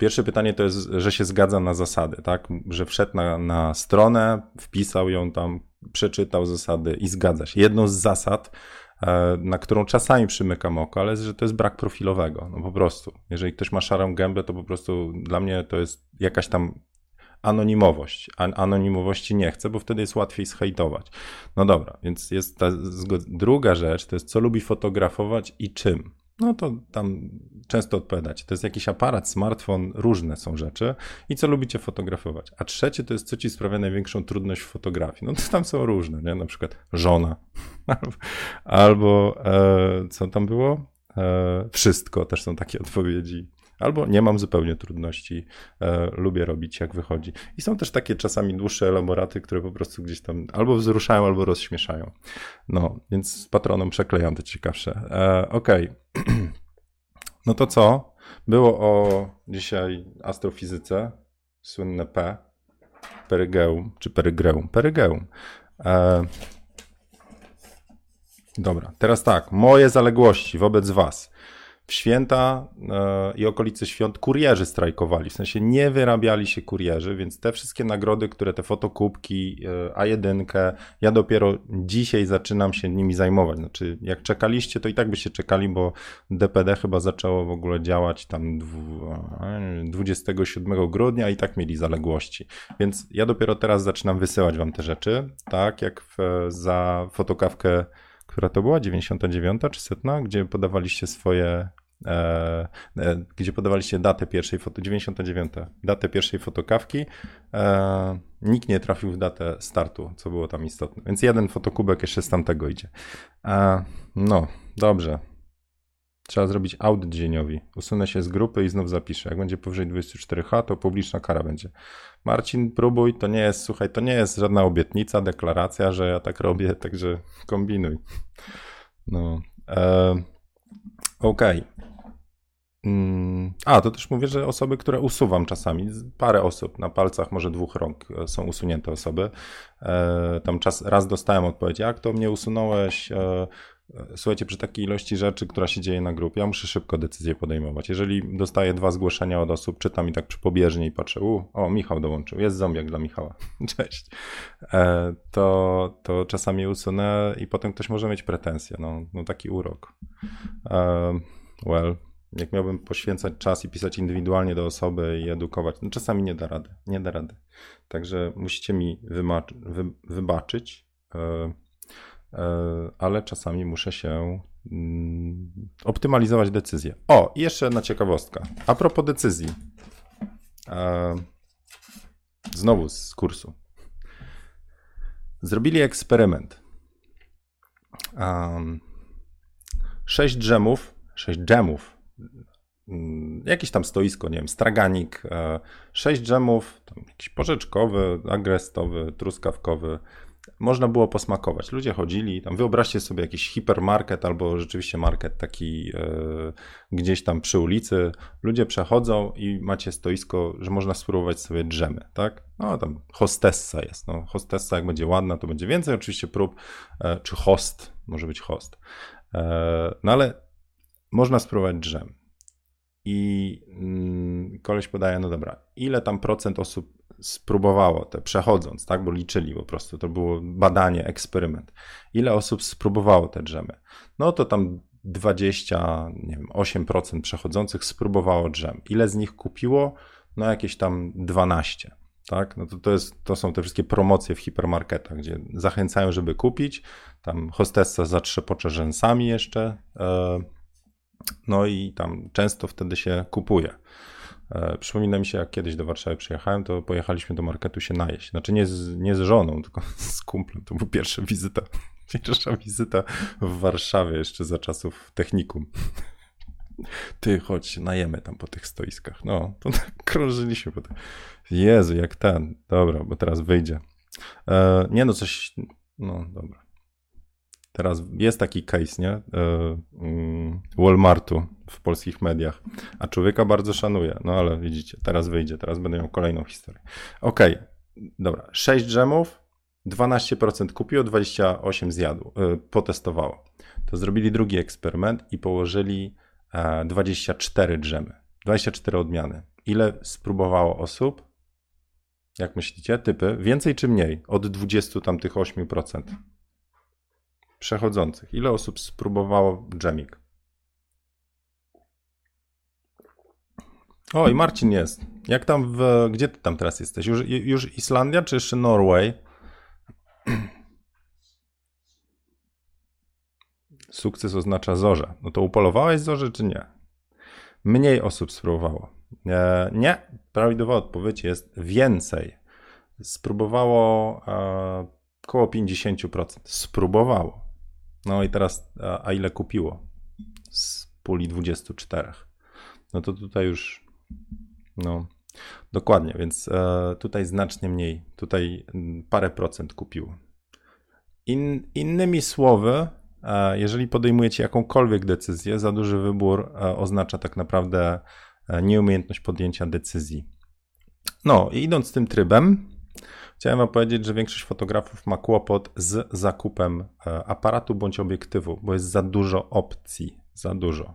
Pierwsze pytanie to jest, że się zgadza na zasady, tak? Że wszedł na, na stronę, wpisał ją tam, przeczytał zasady i zgadza się. Jedną z zasad, e, na którą czasami przymykam oko, ale że to jest brak profilowego. No po prostu. Jeżeli ktoś ma szarą gębę, to po prostu dla mnie to jest jakaś tam anonimowość. anonimowości nie chcę, bo wtedy jest łatwiej zhejtować. No dobra, więc jest ta druga rzecz, to jest co lubi fotografować i czym. No to tam często odpowiadać. To jest jakiś aparat, smartfon, różne są rzeczy i co lubicie fotografować. A trzecie to jest, co ci sprawia największą trudność w fotografii. No to tam są różne, nie? Na przykład żona albo e, co tam było? E, wszystko też są takie odpowiedzi. Albo nie mam zupełnie trudności, e, lubię robić jak wychodzi. I są też takie czasami dłuższe elaboraty, które po prostu gdzieś tam albo wzruszają, albo rozśmieszają. No, więc z patroną przeklejam te ciekawsze. E, Okej. Okay. No to co? Było o dzisiaj astrofizyce, słynne P, perygeum, czy perygreum? Perygeum. E, dobra, teraz tak, moje zaległości wobec was w święta e, i okolice świąt kurierzy strajkowali, w sensie nie wyrabiali się kurierzy, więc te wszystkie nagrody, które te fotokubki, e, A1, ja dopiero dzisiaj zaczynam się nimi zajmować. Znaczy, jak czekaliście, to i tak byście czekali, bo DPD chyba zaczęło w ogóle działać tam 27 grudnia i tak mieli zaległości. Więc ja dopiero teraz zaczynam wysyłać wam te rzeczy, tak jak w, za fotokawkę która to była, 99 czy setna, gdzie podawaliście swoje E, e, gdzie podawaliście datę pierwszej foto, 99, datę pierwszej fotokawki. E, nikt nie trafił w datę startu, co było tam istotne. Więc jeden fotokubek jeszcze z tamtego idzie. no, dobrze. Trzeba zrobić audyt dzieniowi. Usunę się z grupy i znów zapiszę. Jak będzie powyżej 24H, to publiczna kara będzie. Marcin, próbuj, to nie jest, słuchaj, to nie jest żadna obietnica, deklaracja, że ja tak robię, także kombinuj. No. E, Okej. Okay. Mm, a, to też mówię, że osoby, które usuwam czasami, parę osób, na palcach może dwóch rąk e, są usunięte osoby. E, tam czas, raz dostałem odpowiedź, jak to mnie usunąłeś? E, słuchajcie, przy takiej ilości rzeczy, która się dzieje na grupie, ja muszę szybko decyzję podejmować. Jeżeli dostaję dwa zgłoszenia od osób, czytam i tak przypobieżnie i patrzę, u, o, Michał dołączył, jest zombiak dla Michała, cześć, to, to czasami usunę i potem ktoś może mieć pretensje, no, no taki urok. Well, jak miałbym poświęcać czas i pisać indywidualnie do osoby i edukować, no czasami nie da rady, nie da rady. Także musicie mi wy wybaczyć, yy, yy, ale czasami muszę się yy, optymalizować decyzję. O, i jeszcze jedna ciekawostka. A propos decyzji. E, znowu z kursu. Zrobili eksperyment. sześć dżemów, sześć dżemów Mm, jakieś tam stoisko, nie wiem, straganik, e, sześć dżemów, jakiś porzeczkowy, agrestowy, truskawkowy. Można było posmakować. Ludzie chodzili, tam wyobraźcie sobie jakiś hipermarket albo rzeczywiście market taki e, gdzieś tam przy ulicy. Ludzie przechodzą i macie stoisko, że można spróbować sobie drzemy, tak? No tam hostessa jest. No, hostessa jak będzie ładna, to będzie więcej oczywiście prób, e, czy host, może być host. No ale można spróbować drzem. I mm, koleś podaje, no dobra, ile tam procent osób spróbowało te przechodząc, tak, bo liczyli po prostu, to było badanie, eksperyment. Ile osób spróbowało te drzemy? No to tam 20, nie wiem, 8% przechodzących spróbowało drzem. Ile z nich kupiło? No jakieś tam 12. Tak? No to, to, jest, to są te wszystkie promocje w hipermarketach, gdzie zachęcają, żeby kupić. Tam hostessa zatrzepocze rzęsami jeszcze. Yy, no i tam często wtedy się kupuje. E, przypomina mi się, jak kiedyś do Warszawy przyjechałem, to pojechaliśmy do marketu się najeść. Znaczy nie z, nie z żoną, tylko z kumplem. To była pierwsza wizyta. Pierwsza wizyta w Warszawie jeszcze za czasów technikum. Ty, chodź, najemy tam po tych stoiskach. No, to tak krążyliśmy po tym. Jezu, jak ten. Dobra, bo teraz wyjdzie. E, nie no, coś... No, dobra. Teraz jest taki case, nie? E, mm, Walmartu w polskich mediach, a człowieka bardzo szanuje. No ale widzicie, teraz wyjdzie, teraz będę miał kolejną historię. Okej, okay, dobra. 6 dżemów, 12% kupiło, 28 zjadło, e, potestowało. To zrobili drugi eksperyment i położyli 24 e, dżemy, 24 odmiany. Ile spróbowało osób? Jak myślicie, typy? Więcej czy mniej? Od 20 tamtych 8% przechodzących. Ile osób spróbowało dżemik? O, i Marcin jest. Jak tam w... Gdzie ty tam teraz jesteś? Już, już Islandia, czy jeszcze Norway? Sukces oznacza zorze. No to upolowałeś zorze, czy nie? Mniej osób spróbowało. E, nie. Prawidłowa odpowiedź jest więcej. Spróbowało e, około 50%. Spróbowało. No i teraz, a, a ile kupiło z puli 24? No to tutaj już, no dokładnie, więc e, tutaj znacznie mniej, tutaj parę procent kupiło. In, innymi słowy, e, jeżeli podejmujecie jakąkolwiek decyzję, za duży wybór e, oznacza tak naprawdę e, nieumiejętność podjęcia decyzji. No i idąc tym trybem, Chciałem wam powiedzieć, że większość fotografów ma kłopot z zakupem e, aparatu bądź obiektywu, bo jest za dużo opcji, za dużo.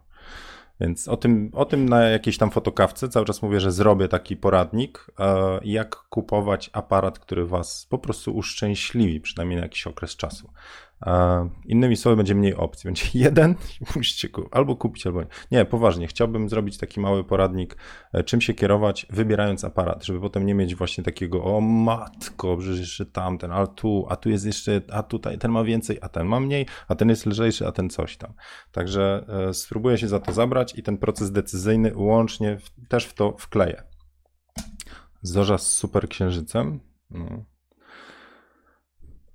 Więc o tym, o tym na jakiejś tam fotokawce cały czas mówię, że zrobię taki poradnik, e, jak kupować aparat, który was po prostu uszczęśliwi, przynajmniej na jakiś okres czasu. Innymi słowy, będzie mniej opcji. Będzie jeden i musicie albo kupić, albo nie. Nie, poważnie, chciałbym zrobić taki mały poradnik, e, czym się kierować, wybierając aparat, żeby potem nie mieć właśnie takiego, o matko, przecież jeszcze tamten, a tu, a tu jest jeszcze, a tutaj ten ma więcej, a ten ma mniej, a ten jest lżejszy, a ten coś tam. Także e, spróbuję się za to zabrać i ten proces decyzyjny łącznie w, też w to wkleję. Zorza z super księżycem. No.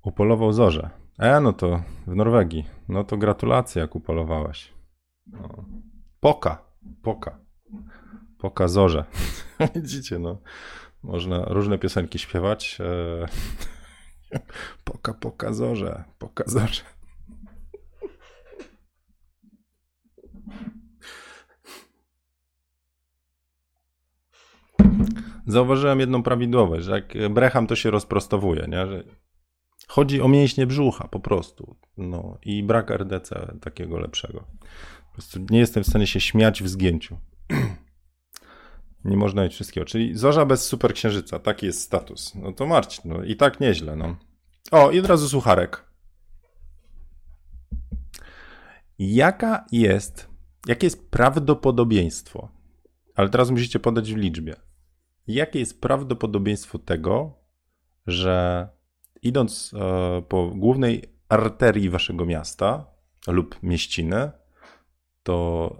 Upolował zorze. E, no to w Norwegii. No to gratulacje, jak upolowałeś. No. Poka, poka. Poka zorze. Widzicie, no. Można różne piosenki śpiewać. E, poka, poka zorze, poka zorze. Zauważyłem jedną prawidłowość, że jak brecham, to się rozprostowuje, nie? Że chodzi o mięśnie brzucha po prostu. No i brak RDC takiego lepszego. Po prostu nie jestem w stanie się śmiać w zgięciu. Nie można mieć wszystkiego. Czyli zorza bez superksiężyca. Taki jest status. No to Marcin, no i tak nieźle, no. O, i od razu sucharek. Jaka jest, jakie jest prawdopodobieństwo, ale teraz musicie podać w liczbie, jakie jest prawdopodobieństwo tego, że idąc e, po głównej arterii waszego miasta lub mieściny, to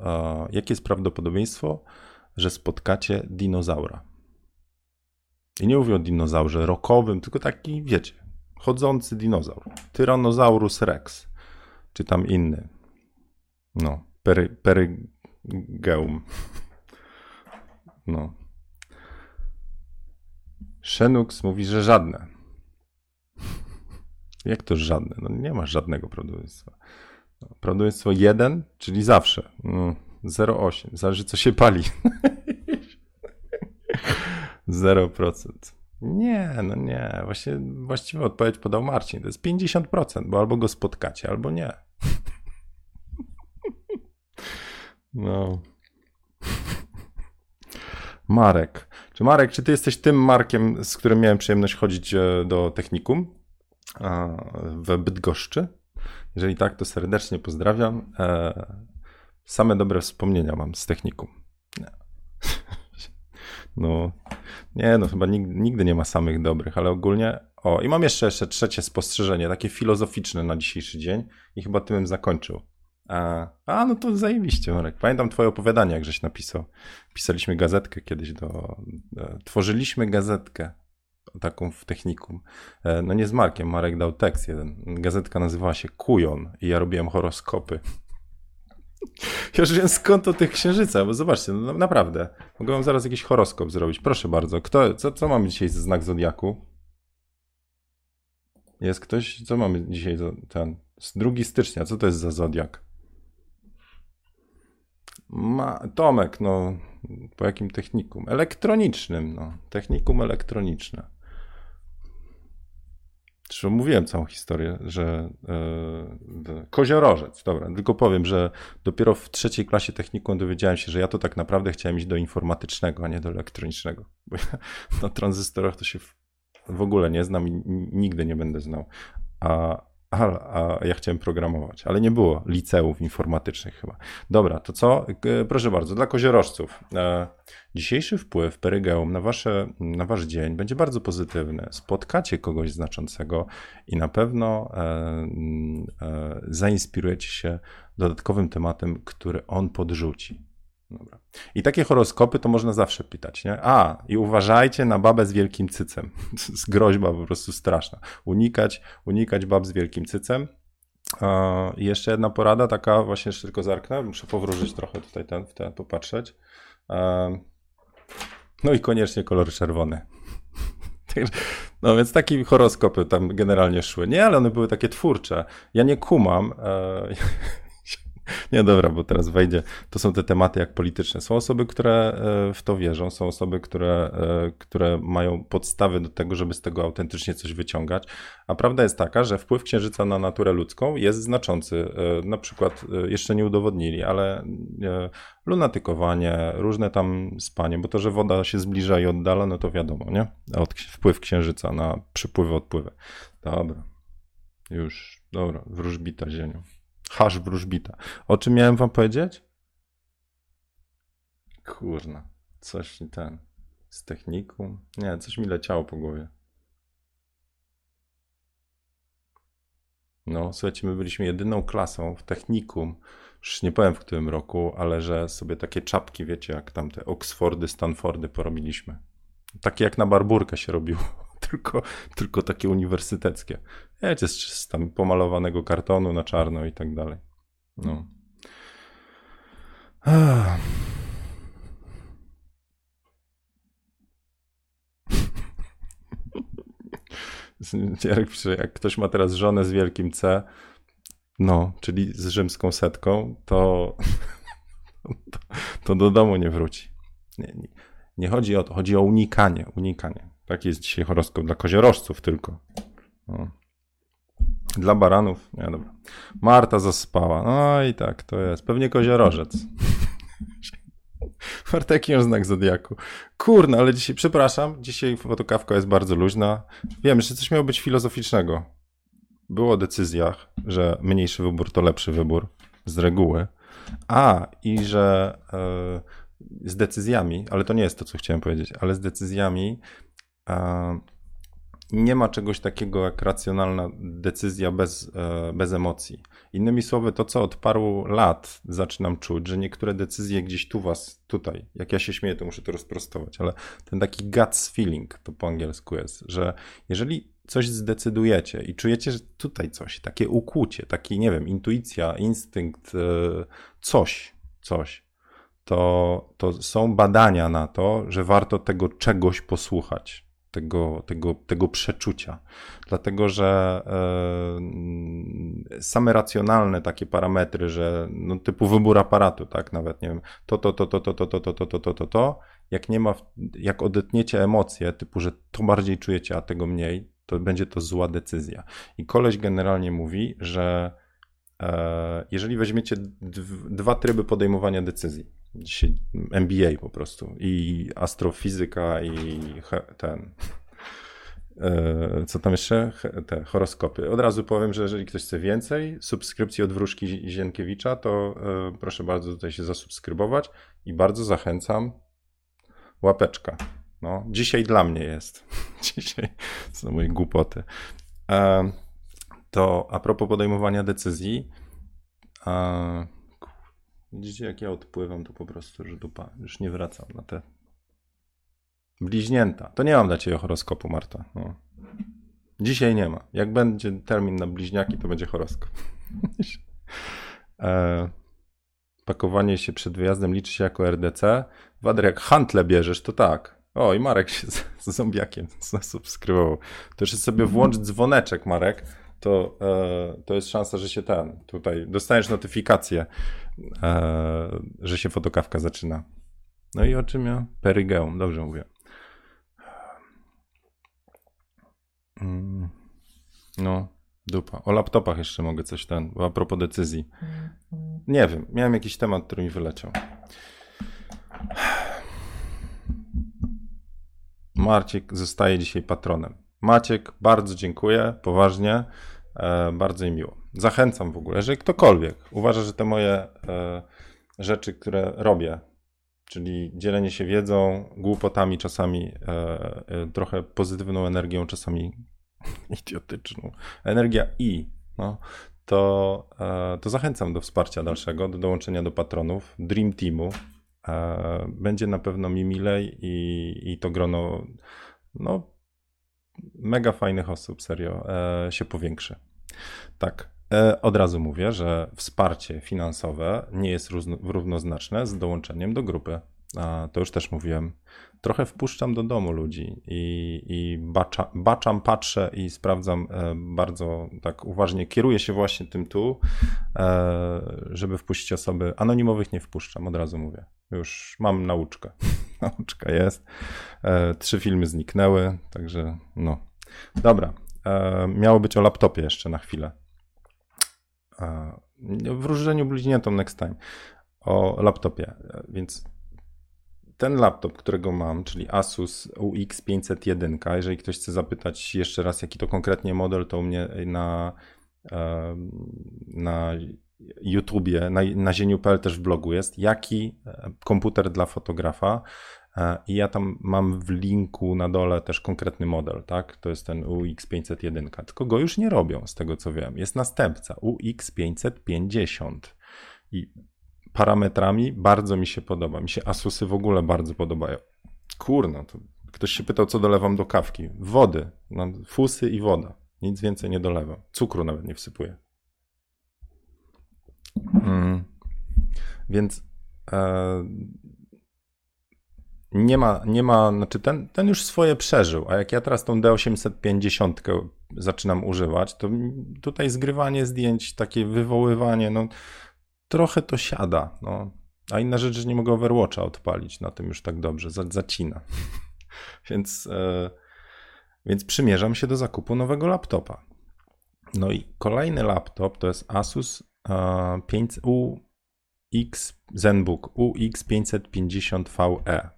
e, jakie jest prawdopodobieństwo, że spotkacie dinozaura? I nie mówię o dinozaurze rokowym, tylko taki, wiecie, chodzący dinozaur. Tyrannosaurus rex, czy tam inny. No, pery, perygeum. No. Shenux mówi, że żadne. Jak to żadne? No nie ma żadnego prawdopodobieństwa. No, prawdopodobieństwo 1, czyli zawsze. 0,8. Mm, Zależy, co się pali. 0%. Nie, no nie. Właśnie właściwie odpowiedź podał Marcin. To jest 50%, bo albo go spotkacie, albo nie. No. Marek. Czy Marek, czy ty jesteś tym Markiem, z którym miałem przyjemność chodzić e, do technikum w Bydgoszczy? Jeżeli tak, to serdecznie pozdrawiam. E, same dobre wspomnienia mam z technikum. No, nie, no chyba nigdy, nigdy nie ma samych dobrych, ale ogólnie. O, i mam jeszcze, jeszcze trzecie spostrzeżenie, takie filozoficzne na dzisiejszy dzień i chyba tym zakończył. A, a, no to zajebiście, Marek. Pamiętam twoje opowiadanie, jak żeś napisał. Pisaliśmy gazetkę kiedyś do... do e, tworzyliśmy gazetkę taką w technikum. E, no nie z Markiem, Marek dał tekst jeden. Gazetka nazywała się Kujon i ja robiłem horoskopy. Ja już wiem skąd to tych księżyca, bo zobaczcie, no naprawdę. Mogę wam zaraz jakiś horoskop zrobić. Proszę bardzo. Kto, co, co mamy dzisiaj za znak Zodiaku? Jest ktoś? Co mamy dzisiaj za ten? 2 stycznia. Co to jest za Zodiak? Ma, Tomek, no, po jakim technikum? Elektronicznym, no. Technikum elektroniczne. Zresztą mówiłem całą historię, że yy, koziorożec, dobra, tylko powiem, że dopiero w trzeciej klasie technikum dowiedziałem się, że ja to tak naprawdę chciałem iść do informatycznego, a nie do elektronicznego. Bo ja na tranzystorach to się w, w ogóle nie znam i nigdy nie będę znał. A, a, ja chciałem programować, ale nie było liceów informatycznych chyba. Dobra, to co? Proszę bardzo, dla koziorożców. E, dzisiejszy wpływ Perygeum na, wasze, na wasz dzień będzie bardzo pozytywny. Spotkacie kogoś znaczącego i na pewno e, e, zainspirujecie się dodatkowym tematem, który on podrzuci. Dobra. I takie horoskopy to można zawsze pytać, nie? A, i uważajcie na babę z wielkim cycem. To jest groźba po prostu straszna. Unikać, unikać bab z wielkim cycem. I jeszcze jedna porada, taka właśnie jeszcze tylko zerknę, muszę powróżyć trochę tutaj ten, w ten, popatrzeć. No i koniecznie kolor czerwony. No więc takie horoskopy tam generalnie szły. Nie, ale one były takie twórcze. Ja nie kumam. Nie, dobra, bo teraz wejdzie. To są te tematy jak polityczne. Są osoby, które e, w to wierzą, są osoby, które, e, które mają podstawy do tego, żeby z tego autentycznie coś wyciągać. A prawda jest taka, że wpływ księżyca na naturę ludzką jest znaczący. E, na przykład jeszcze nie udowodnili, ale lunatykowanie, różne tam spanie, bo to, że woda się zbliża i oddala, no to wiadomo, nie? Od, wpływ księżyca na przypływy, odpływy. Dobra. Już, dobra, wróżbita ziemią. Hasz wróżbita. O czym miałem wam powiedzieć? Kurna, coś ten. Z technikum? Nie, coś mi leciało po głowie. No, słuchajcie, my byliśmy jedyną klasą w technikum, już nie powiem w którym roku, ale że sobie takie czapki, wiecie, jak tam te Oxfordy, Stanfordy porobiliśmy. Takie jak na barburkę się robiło, tylko, tylko takie uniwersyteckie. Wiecie, z, tam pomalowanego kartonu na czarno i tak dalej. No. Jarek pisze, jak ktoś ma teraz żonę z wielkim C, no, czyli z rzymską setką, to, to, to do domu nie wróci. Nie, nie, nie, chodzi o to, chodzi o unikanie, unikanie. Taki jest dzisiaj horoskop dla koziorożców tylko. No. Dla baranów, nie dobra. Marta zaspała. No i tak, to jest. Pewnie koziorożec. Marta, jaki masz znak zodiaku? Kurna, ale dzisiaj, przepraszam, dzisiaj fotokawka jest bardzo luźna. Wiem, że coś miało być filozoficznego. Było o decyzjach, że mniejszy wybór to lepszy wybór z reguły. A, i że e, z decyzjami, ale to nie jest to, co chciałem powiedzieć, ale z decyzjami nie ma czegoś takiego jak racjonalna decyzja bez, e, bez emocji. Innymi słowy, to co od paru lat zaczynam czuć, że niektóre decyzje gdzieś tu was, tutaj, jak ja się śmieję, to muszę to rozprostować, ale ten taki guts feeling, to po angielsku jest, że jeżeli coś zdecydujecie i czujecie, że tutaj coś, takie ukłucie, taki, nie wiem, intuicja, instynkt, e, coś, coś, to, to są badania na to, że warto tego czegoś posłuchać tego, tego, tego przeczucia. Dlatego, że e, same racjonalne takie parametry, że no, typu wybór aparatu, tak, nawet nie wiem, to, to, to, to, to, to, to, to, to, to, to, to, to, jak nie ma, jak odetniecie emocje, typu, że to bardziej czujecie, a tego mniej, to będzie to zła decyzja. I koleś generalnie mówi, że e, jeżeli weźmiecie dwa tryby podejmowania decyzji, dzisiaj MBA po prostu i astrofizyka i ten e, co tam jeszcze? Te horoskopy. Od razu powiem, że jeżeli ktoś chce więcej subskrypcji od Wróżki Zienkiewicza, to e, proszę bardzo tutaj się zasubskrybować i bardzo zachęcam. Łapeczka. No, dzisiaj dla mnie jest. Dzisiaj są moje głupoty. E, to a propos podejmowania decyzji, Widzicie, jak ja odpływam, to po prostu, że dupa, już nie wracam na te bliźnięta. To nie mam dla ciebie horoskopu, Marta. No. Dzisiaj nie ma. Jak będzie termin na bliźniaki, to będzie horoskop. e, pakowanie się przed wyjazdem liczy się jako RDC. Wader, jak hantle bierzesz, to tak. O, i Marek się z, z zombiakiem zasubskrybował. To jeszcze sobie włącz dzwoneczek, Marek to, e, to jest szansa, że się ten, tutaj dostaniesz notyfikację, e, że się fotokawka zaczyna. No i o czym ja? Perygeum, dobrze mówię. Mm, no, dupa. O laptopach jeszcze mogę coś ten, a propos decyzji. Nie wiem, miałem jakiś temat, który mi wyleciał. Marciek zostaje dzisiaj patronem. Maciek, bardzo dziękuję, poważnie, bardzo mi miło. Zachęcam w ogóle, jeżeli ktokolwiek uważa, że te moje e, rzeczy, które robię, czyli dzielenie się wiedzą, głupotami, czasami e, trochę pozytywną energią, czasami idiotyczną, energia i, no, to, to zachęcam do wsparcia dalszego, do dołączenia do patronów, Dream Teamu. Będzie na pewno mi milej i, i to grono no, mega fajnych osób, serio, e, się powiększy. Tak, e, od razu mówię, że wsparcie finansowe nie jest równoznaczne z dołączeniem do grupy. A to już też mówiłem. Trochę wpuszczam do domu ludzi i, i bacza, baczam, patrzę i sprawdzam e, bardzo tak uważnie. Kieruję się właśnie tym tu, żeby wpuścić osoby. Anonimowych nie wpuszczam, od razu mówię. Już mam nauczkę. Nauczka jest. E, trzy filmy zniknęły, także no. Dobra. E, miało być o laptopie jeszcze na chwilę. E, w różnieniu bliźniętom next time. O laptopie. Więc ten laptop, którego mam, czyli Asus UX 501, jeżeli ktoś chce zapytać jeszcze raz, jaki to konkretnie model, to u mnie na, na YouTubie, na, na zieniu.pl też w blogu jest, jaki komputer dla fotografa. E, I ja tam mam w linku na dole też konkretny model, tak? To jest ten UX501, tylko go już nie robią, z tego co wiem. Jest następca UX550 i parametrami bardzo mi się podoba. Mi się Asusy w ogóle bardzo podobają. Kurno, to ktoś się pytał, co dolewam do kawki. Wody, no, fusy i woda. Nic więcej nie dolewam. Cukru nawet nie wsypuję. Mm. Więc e, nie ma, nie ma, znaczy ten, ten już swoje przeżył, a jak ja teraz tą D850 zaczynam używać, to tutaj zgrywanie zdjęć, takie wywoływanie, no trochę to siada, no. A inna rzecz, że nie mogę Overwatcha odpalić na tym już tak dobrze, zacina. więc, e, więc przymierzam się do zakupu nowego laptopa. No i kolejny laptop to jest Asus e, 5, UX ZenBook UX550VE.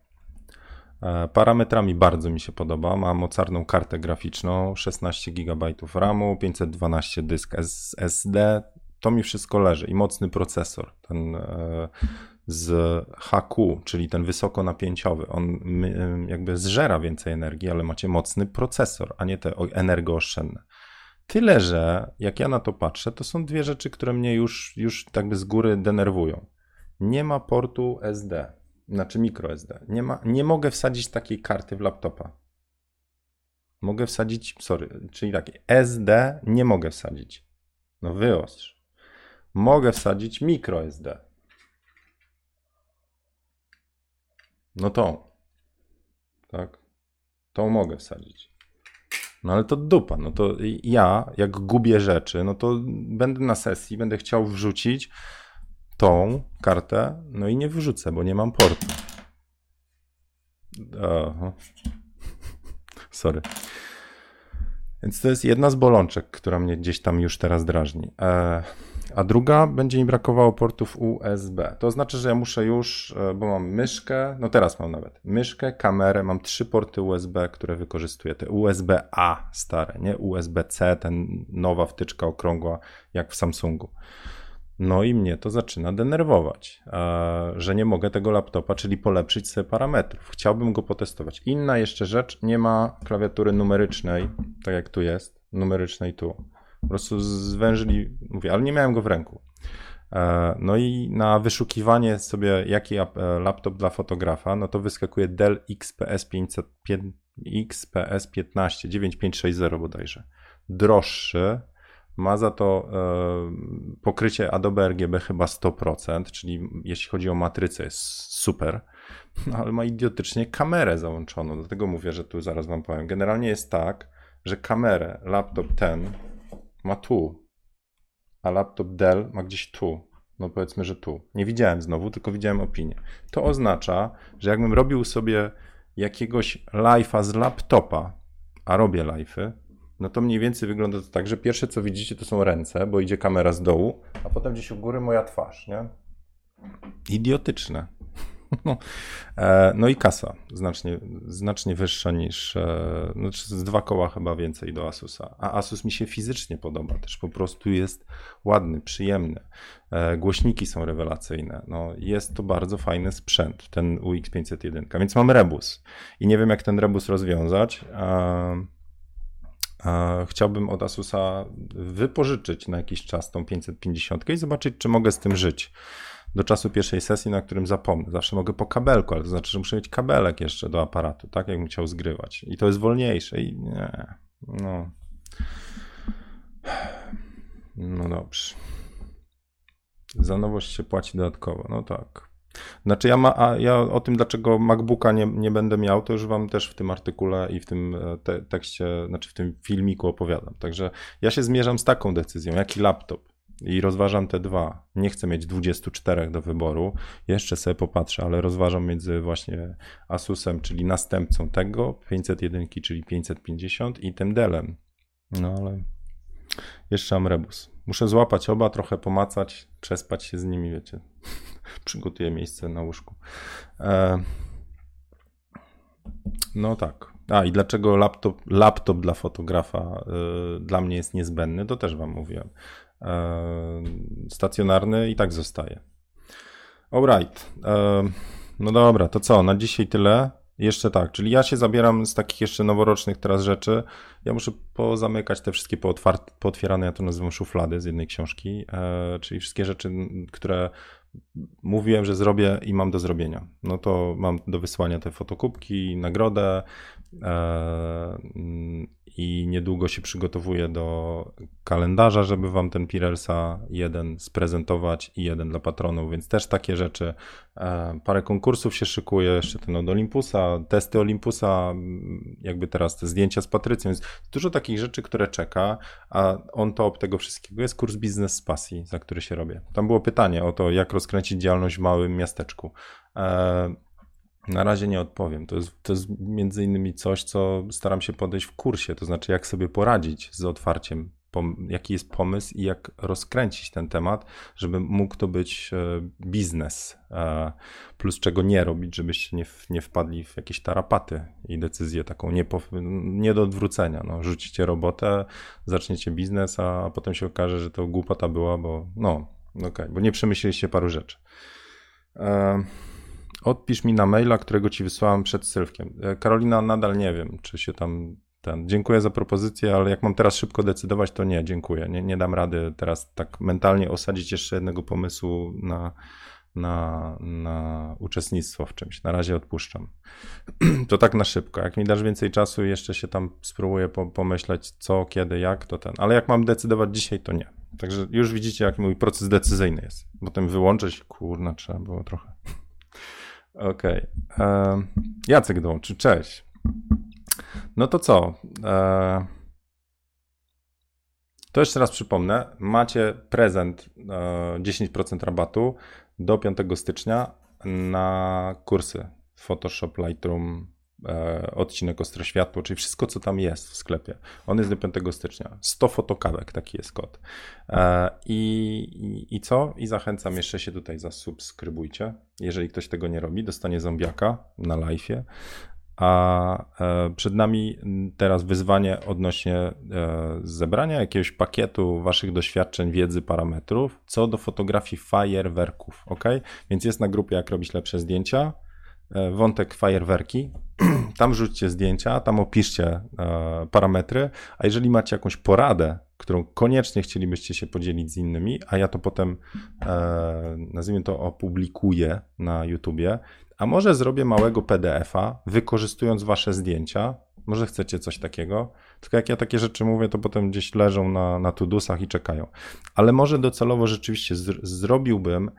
E, parametrami bardzo mi się podoba. Ma mocarną kartę graficzną, 16 GB RAMu, 512 dysk SSD. To mi wszystko leży i mocny procesor. Ten e, z HQ, czyli ten wysokonapięciowy. On jakby zżera więcej energii, ale macie mocny procesor, a nie te energooszczędne. Tyle, że jak ja na to patrzę, to są dwie rzeczy, które mnie już, już tak by z góry denerwują. Nie ma portu SD znaczy microSD. Nie, ma, nie mogę wsadzić takiej karty w laptopa. Mogę wsadzić, sorry, czyli takie SD nie mogę wsadzić. No wyostrz. Mogę wsadzić microSD. No tą. Tak? Tą mogę wsadzić. No ale to dupa. No to ja, jak gubię rzeczy, no to będę na sesji, będę chciał wrzucić tą kartę, no i nie wyrzucę, bo nie mam portu. Aha. Sorry. Więc to jest jedna z bolączek, która mnie gdzieś tam już teraz drażni. E, a druga, będzie mi brakowało portów USB. To znaczy, że ja muszę już, e, bo mam myszkę, no teraz mam nawet myszkę, kamerę, mam trzy porty USB, które wykorzystuję. Te USB-A stare, nie USB-C, ten nowa wtyczka okrągła, jak w Samsungu. No i mnie to zaczyna denerwować, że nie mogę tego laptopa, czyli polepszyć sobie parametrów. Chciałbym go potestować. Inna jeszcze rzecz, nie ma klawiatury numerycznej, tak jak tu jest, numerycznej tu. Po prostu zwężyli, mówię, ale nie miałem go w ręku. E, no i na wyszukiwanie sobie, jaki e, laptop dla fotografa, no to wyskakuje Dell XPS 500, XPS 15 9560 bodajże. Droższy, ma za to e, pokrycie Adobe RGB chyba 100%, czyli jeśli chodzi o matrycę jest super, no, ale ma idiotycznie kamerę załączoną, dlatego mówię, że tu zaraz wam powiem. Generalnie jest tak, że kamerę laptop ten ma tu, a laptop Dell ma gdzieś tu. No powiedzmy, że tu. Nie widziałem znowu, tylko widziałem opinię. To oznacza, że jakbym robił sobie jakiegoś live'a z laptopa, a robię live'y, no to mniej więcej wygląda to tak, że pierwsze co widzicie to są ręce, bo idzie kamera z dołu, a potem gdzieś u góry moja twarz, nie? Idiotyczne. No, e, no i kasa znacznie, znacznie wyższa niż, e, znaczy z dwa koła chyba więcej do Asusa. A Asus mi się fizycznie podoba, też po prostu jest ładny, przyjemny. E, głośniki są rewelacyjne. No, jest to bardzo fajny sprzęt, ten UX501. Więc mam rebus i nie wiem jak ten rebus rozwiązać chciałbym od Asusa wypożyczyć na jakiś czas tą 550 i zobaczyć, czy mogę z tym żyć do czasu pierwszej sesji, na którym zapomnę. Zawsze mogę po kabelku, ale to znaczy, że muszę mieć kabelek jeszcze do aparatu, tak jakbym chciał zgrywać. I to jest wolniejsze i nie, no. No dobrze. Za nowość się płaci dodatkowo, no tak. Znaczy ja, ma, a ja o tym, dlaczego MacBooka nie, nie będę miał, to już wam też w tym artykule i w tym e, te, tekście, znaczy w tym filmiku opowiadam. Także ja się zmierzam z taką decyzją, jaki laptop i rozważam te dwa. Nie chcę mieć 24 do wyboru. Jeszcze sobie popatrzę, ale rozważam między właśnie Asusem, czyli następcą tego, 501, czyli 550 i tym Dellem. No ale jeszcze mam rebus. Muszę złapać oba, trochę pomacać, przespać się z nimi, wiecie. Przygotuję miejsce na łóżku. E... No tak. A i dlaczego laptop, laptop dla fotografa y, dla mnie jest niezbędny, to też Wam mówiłem. Stacjonarny i tak zostaje. Alright. No dobra, to co? Na dzisiaj tyle. Jeszcze tak, czyli ja się zabieram z takich jeszcze noworocznych teraz rzeczy. Ja muszę pozamykać te wszystkie pootwierane, ja to nazywam szuflady z jednej książki, czyli wszystkie rzeczy, które mówiłem, że zrobię i mam do zrobienia. No to mam do wysłania te fotokubki, nagrodę, i niedługo się przygotowuję do kalendarza, żeby wam ten Pirelsa jeden sprezentować i jeden dla patronów, więc też takie rzeczy. E, parę konkursów się szykuje, jeszcze ten od Olympusa, testy Olympusa, jakby teraz te zdjęcia z Patrycją, więc dużo takich rzeczy, które czeka, a on top tego wszystkiego jest kurs biznes z pasji, za który się robię. Tam było pytanie o to, jak rozkręcić działalność w małym miasteczku. Na razie nie odpowiem. To jest, to jest między innymi coś, co staram się podejść w kursie, to znaczy jak sobie poradzić z otwarciem, jaki jest pomysł i jak rozkręcić ten temat, żeby mógł to być e, biznes, e, plus czego nie robić, żebyście nie, nie wpadli w jakieś tarapaty i decyzję taką nie, po, nie do odwrócenia. No, rzucicie robotę, zaczniecie biznes, a potem się okaże, że to głupota była, bo no, okej, okay, bo nie przemyśleliście paru rzeczy. E, Odpisz mi na maila, którego ci wysłałem przed Sylwkiem. E, Karolina, nadal nie wiem, czy się tam ten. Dziękuję za propozycję, ale jak mam teraz szybko decydować, to nie, dziękuję. Nie, nie dam rady teraz tak mentalnie osadzić jeszcze jednego pomysłu na, na, na uczestnictwo w czymś. Na razie odpuszczam. To tak na szybko. Jak mi dasz więcej czasu, jeszcze się tam spróbuję po, pomyśleć, co, kiedy, jak, to ten. Ale jak mam decydować dzisiaj, to nie. Także już widzicie, jak mój proces decyzyjny jest. Potem wyłączyć, kurna, trzeba było trochę. Okej. Okay. Jacek dołączy, cześć. No to co? E, to jeszcze raz przypomnę. Macie prezent e, 10% rabatu do 5 stycznia na kursy Photoshop, Lightroom, E, odcinek Ostre Światło, czyli wszystko, co tam jest w sklepie. On jest do 5 stycznia. 100 fotokawek, taki jest kod. E, I, i, co? I zachęcam jeszcze się tutaj, zasubskrybujcie. Jeżeli ktoś tego nie robi, dostanie zombiaka na live'ie. A e, przed nami teraz wyzwanie odnośnie zebrania jakiegoś pakietu waszych doświadczeń, wiedzy, parametrów co do fotografii fajerwerków, ok? Więc jest na grupie jak robić lepsze zdjęcia E, wątek fajerwerki. Tam rzućcie zdjęcia, tam opiszcie e, parametry, a jeżeli macie jakąś poradę, którą koniecznie chcielibyście się podzielić z innymi, a ja to potem, e, nazwijmy to, opublikuję na YouTubie, a może zrobię małego PDF-a, wykorzystując wasze zdjęcia, może chcecie coś takiego, tylko jak ja takie rzeczy mówię, to potem gdzieś leżą na, na tudusach i czekają. Ale może docelowo rzeczywiście zrobiłbym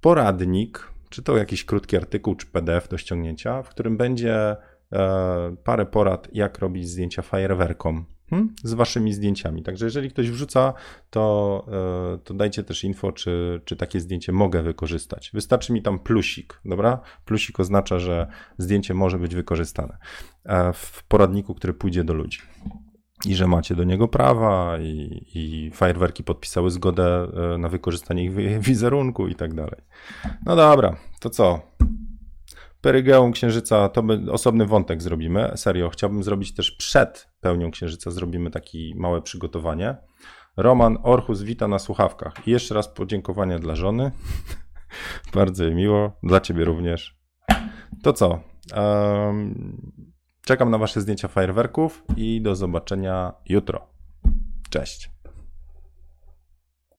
poradnik, czy to jakiś krótki artykuł, czy PDF do ściągnięcia, w którym będzie e, parę porad, jak robić zdjęcia fajerwerkom hmm? z waszymi zdjęciami. Także jeżeli ktoś wrzuca, to, e, to dajcie też info, czy, czy takie zdjęcie mogę wykorzystać. Wystarczy mi tam plusik, dobra? Plusik oznacza, że zdjęcie może być wykorzystane e, w poradniku, który pójdzie do ludzi i że macie do niego prawa i, i fajerwerki podpisały zgodę e, na wykorzystanie ich wizerunku i tak dalej. No dobra, to co? Perygeum Księżyca, to my osobny wątek zrobimy. Serio, chciałbym zrobić też przed pełnią Księżyca, zrobimy takie małe przygotowanie. Roman Orchus wita na słuchawkach. I jeszcze raz podziękowania dla żony. Bardzo miło. Dla ciebie również. To co? Um, Czekam na Wasze zdjęcia fajerwerków i do zobaczenia jutro. Cześć.